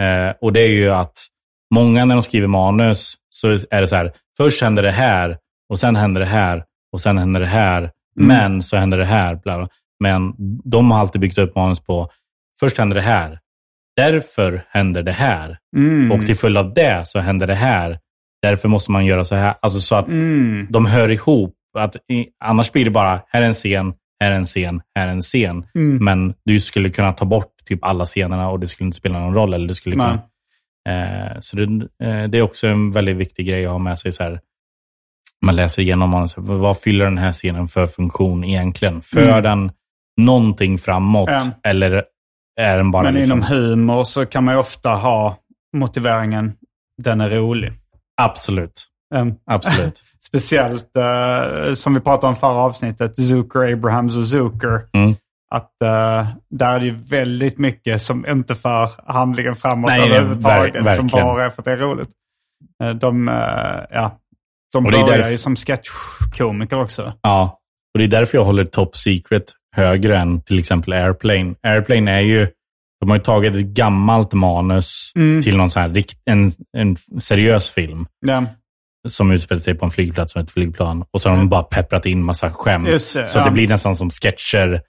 Eh, och det är ju att många när de skriver manus så är det så här, först händer det här, och sen händer det här, och sen händer det här, men så händer det här. Bla bla. Men de har alltid byggt upp manus på, först händer det här, därför händer det här. Mm. Och till följd av det så händer det här. Därför måste man göra så här. Alltså så att Mm. de hör ihop. Att annars blir det bara, här är en scen, här är en scen, här är en scen. Mm. Men du skulle kunna ta bort typ alla scenerna och det skulle inte spela någon roll. Eller det skulle kunna, eh, så det, eh, det är också en väldigt viktig grej att ha med sig. Så här, man läser igenom manus. Vad fyller den här scenen för funktion egentligen? För Mm. den någonting framåt? Ja. Eller är den bara Men liksom... inom humor så kan man ju ofta ha motiveringen den är rolig. Absolut. Um, Absolut. speciellt uh, som vi pratade om förra avsnittet, Zucker, Abrahams och Zucker. Mm. Att uh, där är det ju väldigt mycket som inte för handlingen framåt Nej, överhuvudtaget. ver- som bara är för att det är roligt. Uh, de, uh, ja, de börjar därför- ju som sketchkomiker också. Ja, och det är därför jag håller Top Secret högre än till exempel Airplane. Airplane är ju, de har ju tagit ett gammalt manus Mm. till någon så här, en, en seriös film Ja, som utspelar sig på en flygplats som ett flygplan. Och så har de bara pepprat in massa skämt. Det, så ja. det blir nästan som sketcher,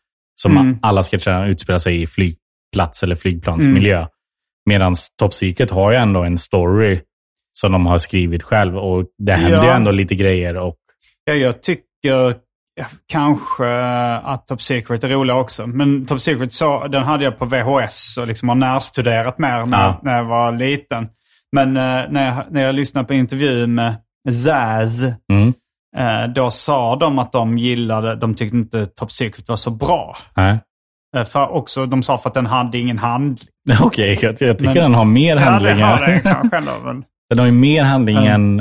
som Mm. alla sketcher utspelar sig i flygplats eller flygplansmiljö. Medan Top Secret har ju ändå en story som de har skrivit själv och det händer ju Ja. ändå lite grejer. Och, Ja, jag tycker kanske att Top Secret är rolig också. Men Top Secret så, den hade jag på VHS och liksom har närstuderat mer när, Ja. när jag var liten. Men eh, när, jag, när jag lyssnade på intervju med Zaz, mm, eh, då sa de att de gillade, de tyckte inte Top Secret var så bra. nej. Eh, för också, de sa för att den hade ingen handling. Okej, jag, jag tycker Men- den har mer Ja, det handlingar. har den kanske ändå. Men, Den har ju mer handling än...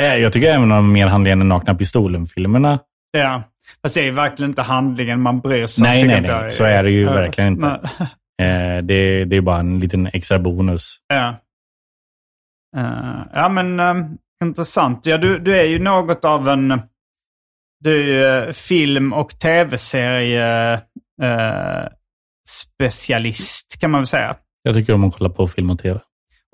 Eh, Jag tycker även den har mer handling än Nakna Pistolen-filmerna. ja. Fast det är verkligen inte handlingen man bryr sig om. Nej, nej, nej. Så är det ju Eh, verkligen inte. Eh, det, det är bara en liten extra bonus. Ja. Ja, men eh, intressant. Ja, du, du är ju något av en du, är ju film och tv-serie eh, specialist kan man väl säga. Jag tycker om att kolla på film och tv.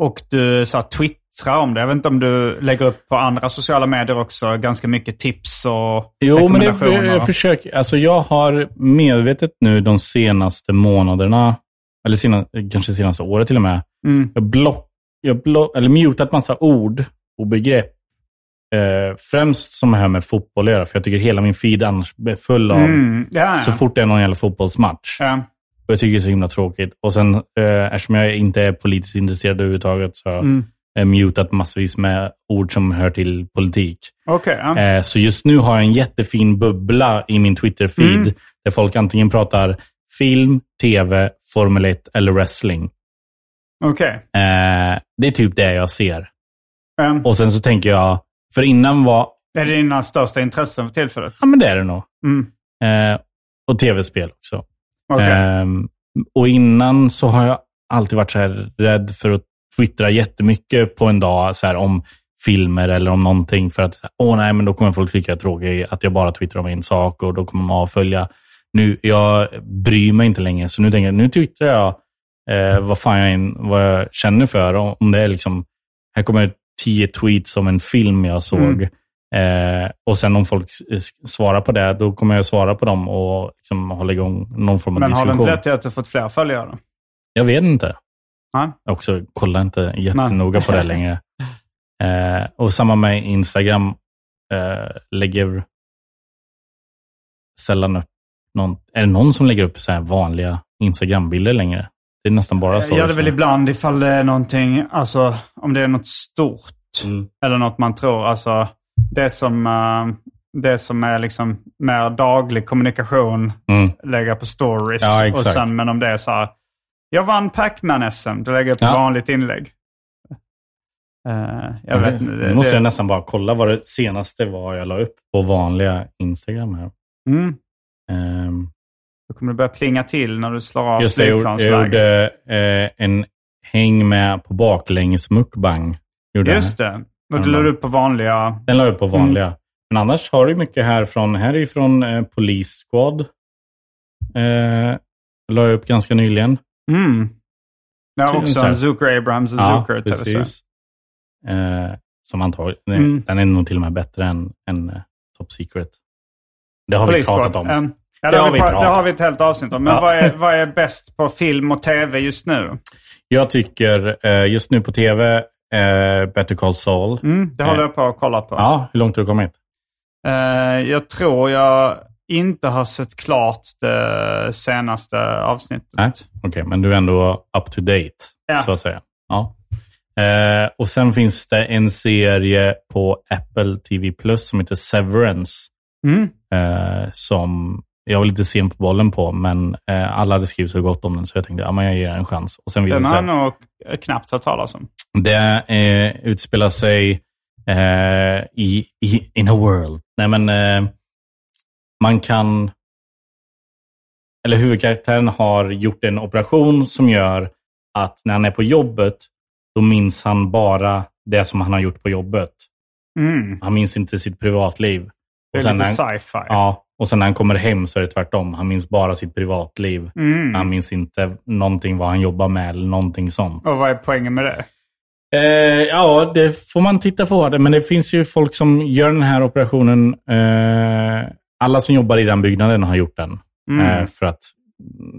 Och du sa twittrar om det. Jag vet inte om du lägger upp på andra sociala medier också ganska mycket tips och Jo, men det, rekommendationer. jag försöker. Alltså jag har medvetet nu de senaste månaderna, eller sena, kanske senaste året till och med, Mm. jag block, jag block, eller mutat massa ord och begrepp. Eh, främst som har med fotboll göra, för jag tycker hela min feed annars är full av, Mm. Ja, ja. så fort det är någon jävla fotbollsmatch. Ja. Och jag tycker det är så himla tråkigt. Och sen, eh, eftersom jag inte är politiskt intresserad överhuvudtaget, så har jag Mm. mutat massvis med ord som hör till politik. Okej. ja. Eh, så just nu har jag en jättefin bubbla i min Twitter-feed, Mm. där folk antingen pratar film, tv, Formel 1 eller wrestling. Okej. Eh, det är typ det jag ser. Ja. Och sen så tänker jag, för innan var, Är det dina största intressen för tillfället? ja men det är det nog. Mm. Eh, och tv-spel också. Okej. Ehm, och innan så har jag alltid varit så här rädd för att twittra jättemycket på en dag så här, om filmer eller om någonting. För att, åh nej, men då kommer folk tycka jag är tråkig, att jag bara twittrar om en sak och då kommer de avfölja. Nu, jag bryr mig inte längre, så nu tänker jag, nu twittrar jag eh, vad fan jag, vad jag känner för. Om det är liksom, här kommer tio tweets om en film jag såg. Mm. Eh, och sen om folk svarar på det, då kommer jag svara på dem och liksom hålla igång någon form av Men har det diskussion. inte lett till att du fått fler följare? Jag vet inte. Nej. Jag också kollar inte jättenoga på det längre. Eh, och samma med Instagram. Eh, lägger sällan upp någon. Är det någon som lägger upp så här vanliga Instagram-bilder längre? Det är nästan bara Jag stories. gör det väl ibland ifall det är någonting, alltså om det är något stort. Mm. Eller något man tror, alltså det som, eh, det som är liksom mer daglig kommunikation, Mm. lägga på stories. Ja, och sen, men om det är så här, jag vann Pac-Man-SM, då lägger jag ett Ja. vanligt inlägg. Eh, jag vet. Nu måste jag nästan bara kolla vad det senaste var jag la upp på vanliga Instagram här. Mm. Ehm, Då kommer det börja plinga till när du slår av Just det, jag gjorde, jag eh, en häng med på baklänges mukbang. Gjorde jag. Just det. Och du la upp på vanliga... Den la jag upp på vanliga. Mm. Men annars har du mycket här från, här är ju från eh, Police Squad. Eh, la jag upp ganska nyligen. Mm. Ja, Tydligen också en Zucker Abrams och Ja, Zucker precis. Eh, som antagligen, Mm. den är nog till och med bättre än, än eh, Top Secret. Det har vi Police pratat Squad. om. Um, ja, det, har vi, det har vi ett helt avsnitt om. Men Ja. vad, är, vad är bäst på film och tv just nu? Jag tycker eh, just nu på tv, eh, Better Call Saul. Mm, det håller jag på att kolla på. Ja, hur långt har du kommit? Eh, jag tror jag inte har sett klart det senaste avsnittet. Okej, men du är ändå up to date, Ja. så att säga. Ja. Eh, och sen finns det en serie på Apple TV Plus som heter Severance. Mm. Eh, som jag var lite sen på bollen på, men eh, alla hade skrivit så gott om den, så jag tänkte ja, men jag ger den en chans. Och sen Den har jag nog knappt hört talas om. det eh, utspelar sig eh, i, i in a world. Nej, men eh, man kan... Eller huvudkaraktären har gjort en operation som gör att när han är på jobbet, då minns han bara det som han har gjort på jobbet. Mm. Han minns inte sitt privatliv. Det är lite sci-fi. ja, och sen när han kommer hem så är det tvärtom. Han minns bara sitt privatliv. Mm. Han minns inte någonting vad han jobbar med eller någonting sånt. Och vad är poängen med det? Eh, ja, det får man titta på. Det. Men det finns ju folk som gör den här operationen. Eh, alla som jobbar i den byggnaden har gjort den. Mm. Eh, för att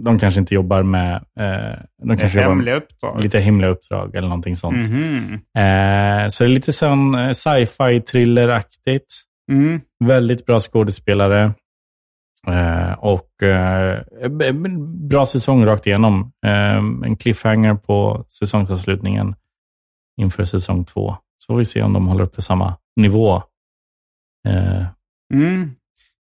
de kanske inte jobbar med... Eh, de kanske hemliga uppdrag. lite hemliga uppdrag eller någonting sånt. Eh, så det är lite sån eh, sci-fi thriller-aktigt. Mm. Väldigt bra skådespelare. Eh, och eh, bra säsong rakt igenom. Eh, en cliffhanger på säsongsavslutningen inför säsong två. Så får vi se om de håller uppe samma nivå. Mm.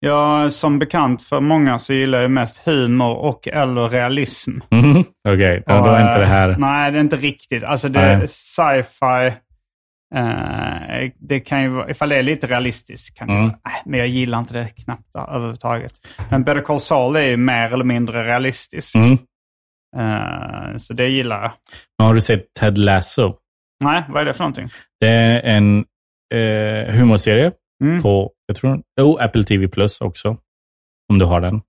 Ja, som bekant för många så gillar jag mest humor och eller realism. mhm, Okej, ja, då är inte det här... Nej, det är inte riktigt. Alltså det sci-fi. Eh, det kan ju ifall det är lite realistiskt kan Mm. nej, men jag gillar inte det knappt överhuvudtaget. Men Better Call Saul är ju mer eller mindre realistisk. Mm. Eh, så det gillar jag. Men Har du sett Ted Lasso? Nej, vad är det för någonting? Det är en eh, humorserie Mm. på, jag tror, oh, Apple TV Plus också. Om du har den.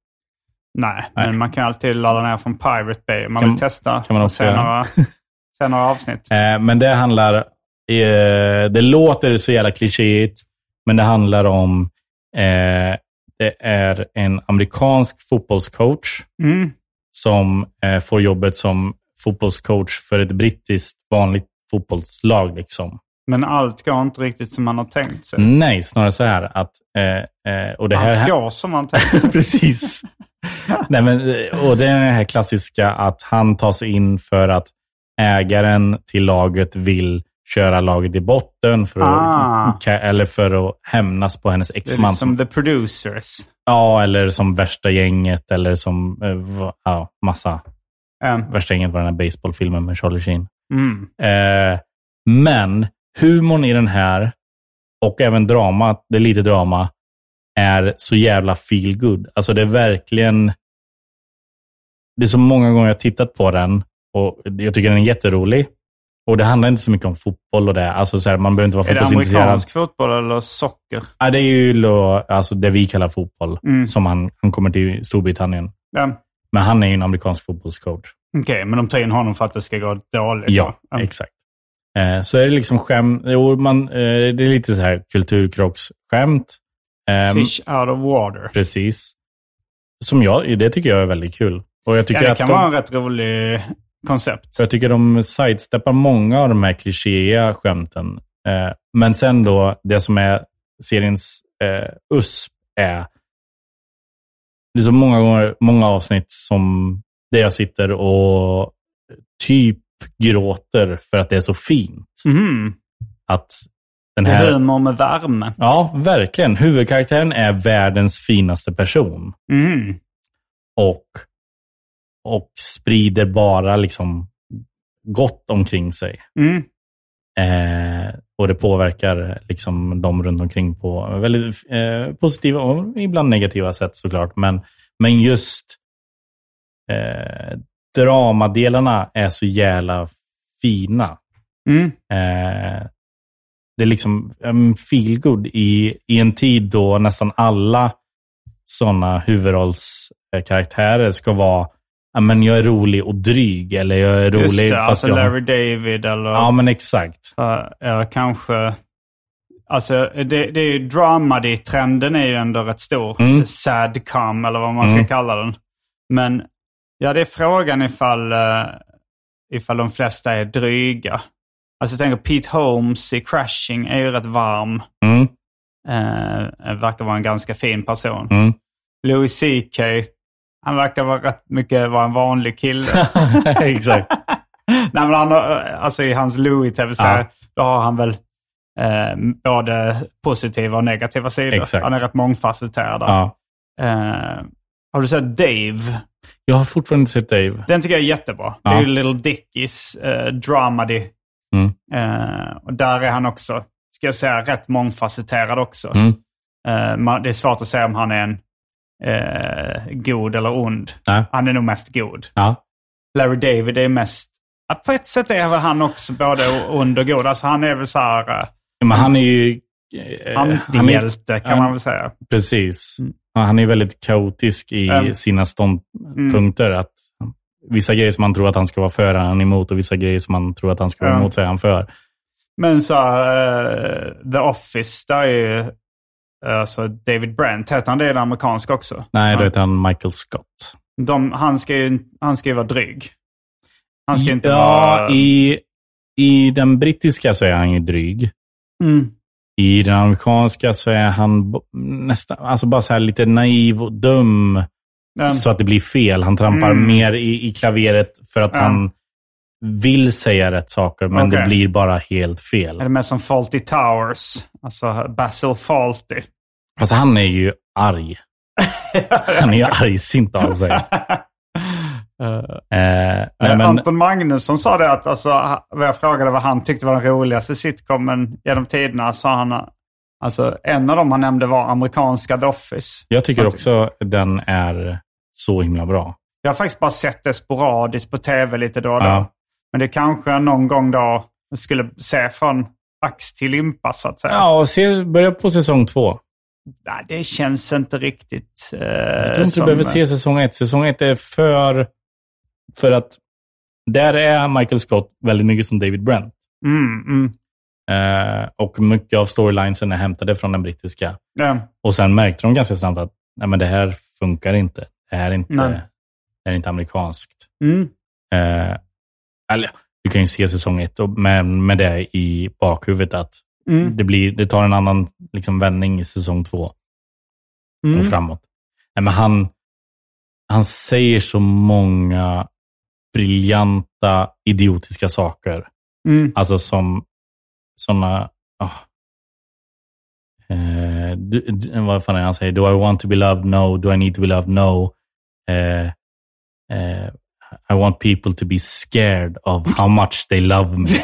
Nej, Nej. men man kan alltid ladda ner från Pirate Bay om man Kan- vill testa. kan man också se några, se några avsnitt. Eh, men det handlar, eh, det låter så jävla klichéigt, men det handlar om, eh, det är en amerikansk fotbollscoach Mm. som eh, får jobbet som fotbollscoach för ett brittiskt vanligt fotbollslag. Liksom. Men allt går inte riktigt som man har tänkt sig. Nej, snarare så här att, eh, eh, och det här, allt går som man tänkt sig. Precis. Nej, men, eh, och det är det här klassiska att han tar sig in för att ägaren till laget vill köra laget i botten för att, Ah. eller för att hämnas på hennes exman. lite som The Producers. Ja, eller som värsta gänget eller som eh, ja, massa. Um, Värsta gänget var den här baseballfilmen med Charlie Sheen. mm. Eh, men humorn i den här och även dramat, det är lite drama, är så jävla feel good. Alltså det är verkligen... Det är så många gånger jag har tittat på den och jag tycker den är jätterolig. Och det handlar inte så mycket om fotboll och det. Alltså så här, man behöver inte vara Är det fotbollsintresserad. amerikansk fotboll eller socker? Ja, det är ju alltså det vi kallar fotboll. Mm. Som han, han kommer till Storbritannien. Ja. Men han är ju en amerikansk fotbollscoach. Okej, men de tar in honom för att det ska gå dåligt? Ja, då? exakt. Eh, så är det liksom skämt. Jo, man, eh, det är lite så här kulturkrocksskämt. Eh, Fish out of water. precis. Som jag, det tycker jag är väldigt kul. Och jag tycker Ja, det att kan de, vara en rätt rolig koncept. jag tycker de sidesteppar många av de här klichéiga skämten. Eh, men sen då, det som är seriens eh, USP är det är så många gånger, många avsnitt som där jag sitter och typ gråter för att det är så fint. Mhm. Att den här... humor med värme. Ja, verkligen. Huvudkaraktären är världens finaste person. Mm. Och, och sprider bara liksom gott omkring sig. Mm. Eh, och det påverkar liksom de runt omkring på väldigt eh, positiva och ibland negativa sätt såklart. Men, men just eh, dramadelarna är så jävla fina. Mm. Eh, det är liksom um, feel good i, i en tid då nästan alla sådana huvudrollskaraktärer ska vara ja, men jag är rolig och dryg eller jag är Just rolig det, fast alltså jag... Larry David eller Ja, men exakt. uh, kanske... Alltså det, det är ju dramedy-trenden är ju ändå rätt stor. Mm. Sadcom eller vad man ska Mm. kalla den. Men ja, det är frågan ifall, uh, ifall de flesta är dryga. Alltså jag tänker Pete Holmes i Crashing är ju rätt varm. Mm, Uh, verkar vara en ganska fin person. mm. Louis CK, han verkar vara rätt mycket vara en vanlig kille. exakt. Nej, men han har, alltså i hans Louis-tv-serie, Ja. då har han väl eh, både positiva och negativa sidor. Exakt. Han är rätt mångfacetterad. Ja. Eh, Har du sett Dave? Jag har fortfarande inte sett Dave. Den tycker jag är jättebra. Ja. Det är ju Little Dickies uh, dramedy. Mm. Eh, och där är han också, ska jag säga, rätt mångfacetterad också. Mm. Eh, man, det är svårt att säga om han är en eh, god eller ond. Nej. Han är nog mest god. Ja. Larry David är mest... Ja, på ett sätt är väl han också både ond och god. Alltså han är väl så här... eh, Men han är ju... eh, han är- Antihjälte kan man väl säga. Precis. Ja, Han är väldigt kaotisk i Mm. sina ståndpunkter. Att vissa grejer som man tror att han ska vara för han emot och vissa grejer som man tror att han ska vara Ja. emot så är han för. Men så uh, The Office, där är ju alltså David Brent, heter han det i det amerikanska också? Nej, då heter han Michael Scott. De, han, ska ju, han ska ju vara dryg. Han ska inte ja, vara... i, i den brittiska så är han ju dryg. Mm. I den amerikanska så är han nästan, alltså bara så här lite naiv och dum. Ja. Så att det blir fel. Han trampar Mm. mer i, i klaveret för att han vill säga rätt saker, men det Okej. blir bara helt fel. Är det mer som Faulty Towers? Alltså Basil Faulty. Fast han är ju arg. Han är ju argsint av sig. Nej, Eh, men, Anton Magnusson sa det att, alltså, vad jag frågade vad han tyckte var den roligaste sitcomen genom tiderna, sa han, alltså en av dem han nämnde var amerikanska The Office. jag tycker också den är så himla bra. Jag har faktiskt bara sett det sporadiskt på tv lite då och då. Ja. Men det kanske någon gång då skulle se från ax till limpa så att säga. Ja, och se, börja på säsong två. Nej, det känns inte riktigt... Eh, Jag tror inte som- du behöver se säsong ett. Säsong ett är för... För att där är Michael Scott väldigt mycket som David Brent. Mm, mm. Eh, och mycket av storylinesen är hämtade från den brittiska. Ja. Och sen märkte de ganska snabbt att nej, men det här funkar inte. Det här är inte, det är inte amerikanskt. Mm. Eh, eller, du kan ju se säsong ett med, med det i bakhuvudet att Mm. det, blir, det tar en annan liksom, vändning i säsong två Mm. och framåt. Nej, men han, han säger så många briljanta, idiotiska saker. Mm. Alltså som sådana... eh, du, du, vad fan är han säger? Do I want to be loved? No. Do I need to be loved? No. Eh, eh, I want people to be scared of how much they love me.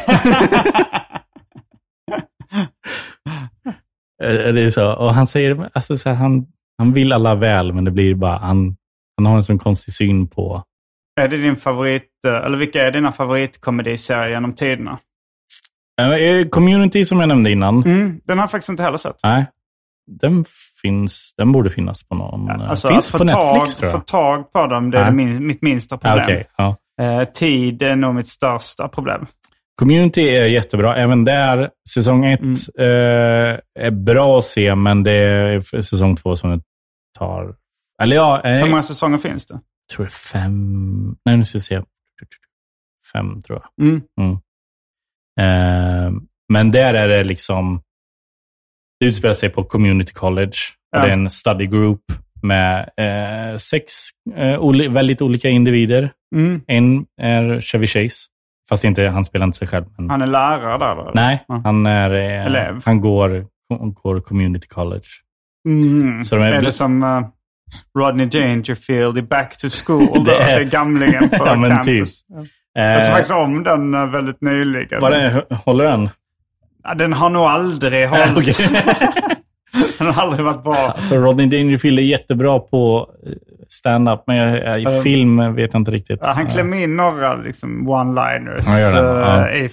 Eh, det är så. Och han säger, alltså så här, han, han vill alla väl, men det blir bara, han, han har en sån konstig syn på... Är det din favorit, eh, eller vilka är dina favoritkomediserier genom tiderna? Eh, Community som jag nämnde innan. Mm. Den har jag faktiskt inte heller sett. Nej, den finns, den borde finnas på någon. eh, Alltså, finns att på få Netflix tag, tror Få jag. tag på dem, det är min, mitt minsta Ja, problem. okej, ja. Eh, tid är nog mitt största problem. Community är jättebra. Även där, säsong ett Mm. eh, är bra att se, men det är säsong två som det tar... Eller ja, eh, Hur jag många säsonger finns det? tror det är fem... Nej, nu ska jag se. Fem, tror jag. Mm. Eh, men där är det liksom... Det utspelar sig på community college. Ja. Det är en study group med eh, sex eh, oli- väldigt olika individer. Mm. En är Chevy Chase. Fast inte, han spelar inte sig själv. Men, Han är lärare där? Eller? nej, Ja. han, är, eh, Elev. han går, går community college. Mm. Så de är- är det som eh, Rodney Dangerfield i Back to School? Det det är- är gamlingen på Ja, campus. typ. Jag såg Eh, faktiskt om den eh, väldigt nyligen. vad är, håller den? Ja, Den har nog aldrig hållit. Okej. den har aldrig varit bra. Alltså Rodney Dangerfield är jättebra på eh, stand-up, men jag, i Um, film vet jag inte riktigt. Ja, han klämmer in några liksom, one-liners eh, i,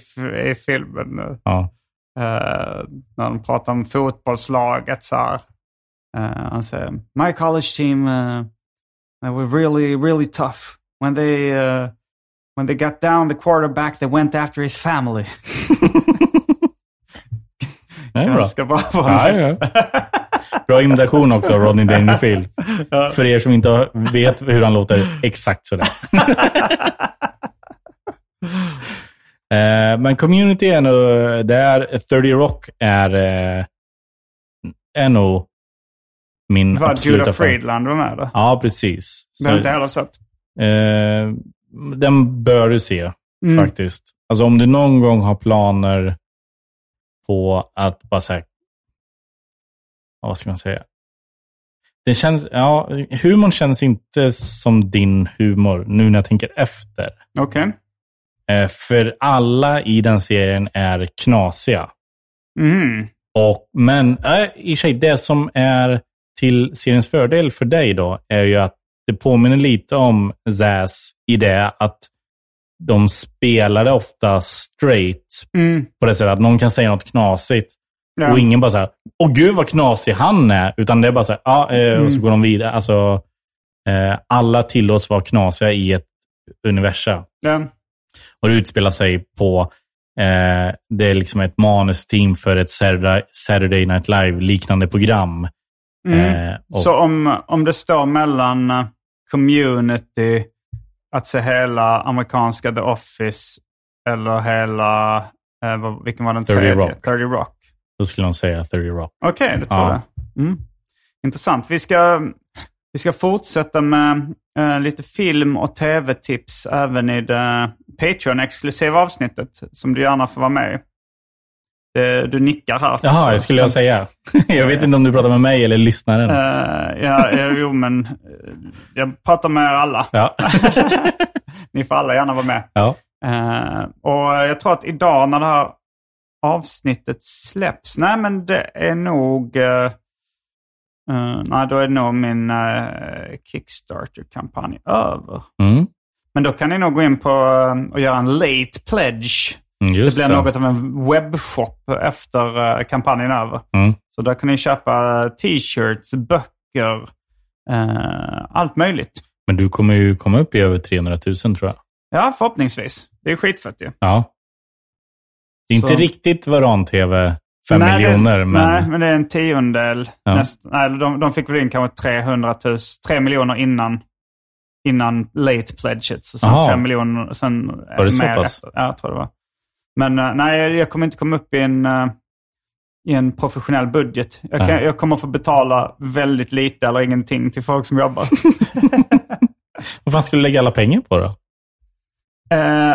i filmen. Ja. eh, när de pratar om fotbollslaget. Så här. Han säger, My college team uh, they were really, really tough. When they, uh, when they got down the quarterback they went after his family. Det är bra. Ganska bra. Ja, ja. Bra imitation också av Rodney Dangerfield. För er som inte vet hur han låter exakt sådär. Eh, Men community är nog, där 30 Rock är, eh, är nog min Vad absoluta Judah. Friedland var med då? Ja, precis. Det har inte Så, heller sett. eh, den bör du se Mm. faktiskt. Alltså om du någon gång har planer på att bara säga, vad ska man säga? Det känns, ja, humorn känns inte som din humor nu när jag tänker efter. Okej. Eh, för alla i den serien är knasiga. Mm. Och, men äh, i sig, det som är till seriens fördel för dig då är ju att det påminner lite om Zaz i det att de spelade ofta straight Mm. på det sättet att någon kan säga något knasigt Ja. och ingen bara så här, åh gud vad knasig han är. Utan det är bara så här, ja, eh, och så går de vidare. Alltså, eh, alla tillåts vara knasiga i ett universum. Ja. Och det utspelar sig på, eh, det är liksom ett manusteam för ett Saturday, Saturday Night Live-liknande program. Mm. Eh, och, Så om, om det står mellan eh, community, att se hela amerikanska The Office eller hela, eh, vad, vilken var den 30 tredje? Rock. 30 Rock. Då skulle de säga 30 Rock. Okej, det tror Ja. jag. Mm. Intressant. Vi ska, vi ska fortsätta med eh, lite film och tv-tips även i det Patreon-exklusiva avsnittet som du gärna får vara med i. Det- Du nickar här. Jaha, jag skulle jag säga. jag vet inte om du pratar med mig eller lyssnaren. Eh, ja, eh, jo, men eh, jag pratar med er alla. Ja. Ni får alla gärna vara med. ja. Eh, och jag tror att idag när det här avsnittet släpps, nej men det är nog, eh, eh, nej då är nog min Kickstarter-kampanj över. Mm. Men då kan ni nog gå in på eh, och göra en late pledge. Mm, Det Just det. något av en webbshop efter eh, kampanjen över. Mm. Så där kan ni köpa t-shirts, böcker, eh, allt möjligt. Men du kommer ju komma upp i över 300 000 tror jag. Ja, förhoppningsvis. Det är skitfett ju. Ja. Det är inte Så- riktigt Varan-TV 5 Nej, miljoner, det, men... Nej, men det är en tiondel. Ja. Näst, nej, de, de fick väl in kanske 300 000, 3 miljoner innan, innan late pledges. Och sen Aha. 5 miljoner. Sen Var det så pass? Ja, jag tror det var. Men eh, nej, jag kommer inte komma upp i en, eh, i en professionell budget. Jag, kan, jag kommer få betala väldigt lite eller ingenting till folk som jobbar. Vad fan skulle du lägga alla pengar på då? Eh,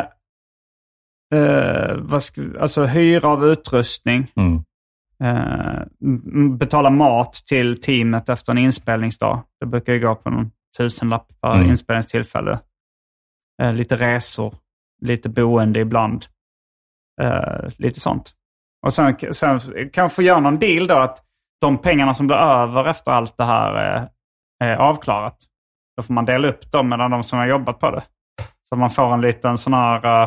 eh, vad ska, alltså hyra av utrustning. Mm. Eh, betala mat till teamet efter en inspelningsdag. Det brukar ju gå på någon tusenlapp per Mm. inspelningstillfälle. Eh, lite resor, lite boende ibland. Eh, lite sånt. Och sen, sen kanske göra någon deal då att de pengarna som blir över efter allt det här är, är avklarat. Då får man dela upp dem mellan de som har jobbat på det. Så man får en liten sån här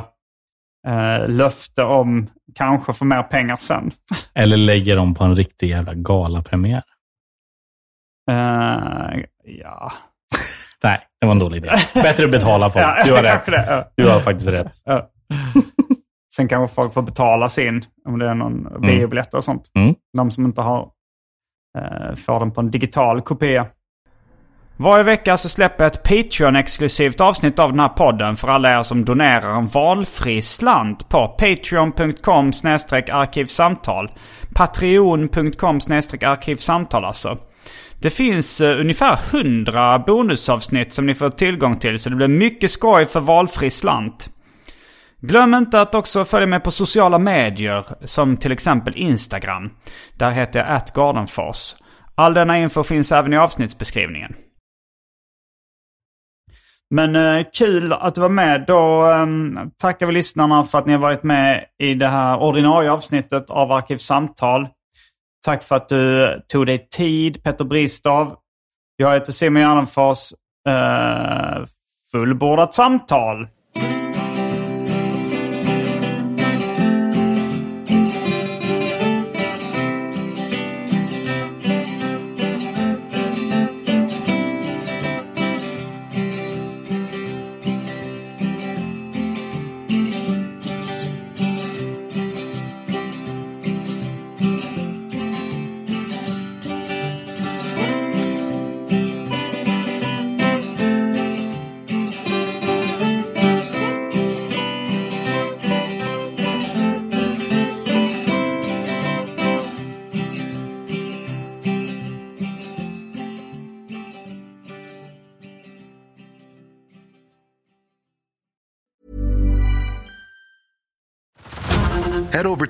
eh, löfte om kanske få mer pengar sen. Eller lägga dem på en riktig jävla galapremiär? Ja. Nej, det var en dålig idé. Bättre att betala folk. Du har rätt. Du har faktiskt rätt. Sen kanske folk får betala sin, om det är någon biobiljett och sånt. Mm. De som inte har, eh, får den på en digital kopia. Varje vecka så släpper jag ett Patreon-exklusivt avsnitt av den här podden för alla er som donerar en valfri slant på patreon.com arkivsamtal. Patreon.com arkivsamtal alltså. Det finns eh, ungefär 100 bonusavsnitt som ni får tillgång till så det blir mycket skoj för valfri slant. Glöm inte att också följa med på sociala medier som till exempel Instagram. Där heter jag atgardenfors. All denna info finns även i avsnittsbeskrivningen. Men eh, kul att du var med. Då eh, tackar vi lyssnarna för att ni har varit med i det här ordinarie avsnittet av Arkivsamtal. Tack för att du tog dig tid, Petter Bristav. Jag heter Simon Gärdenfors. Eh, fullbordat samtal.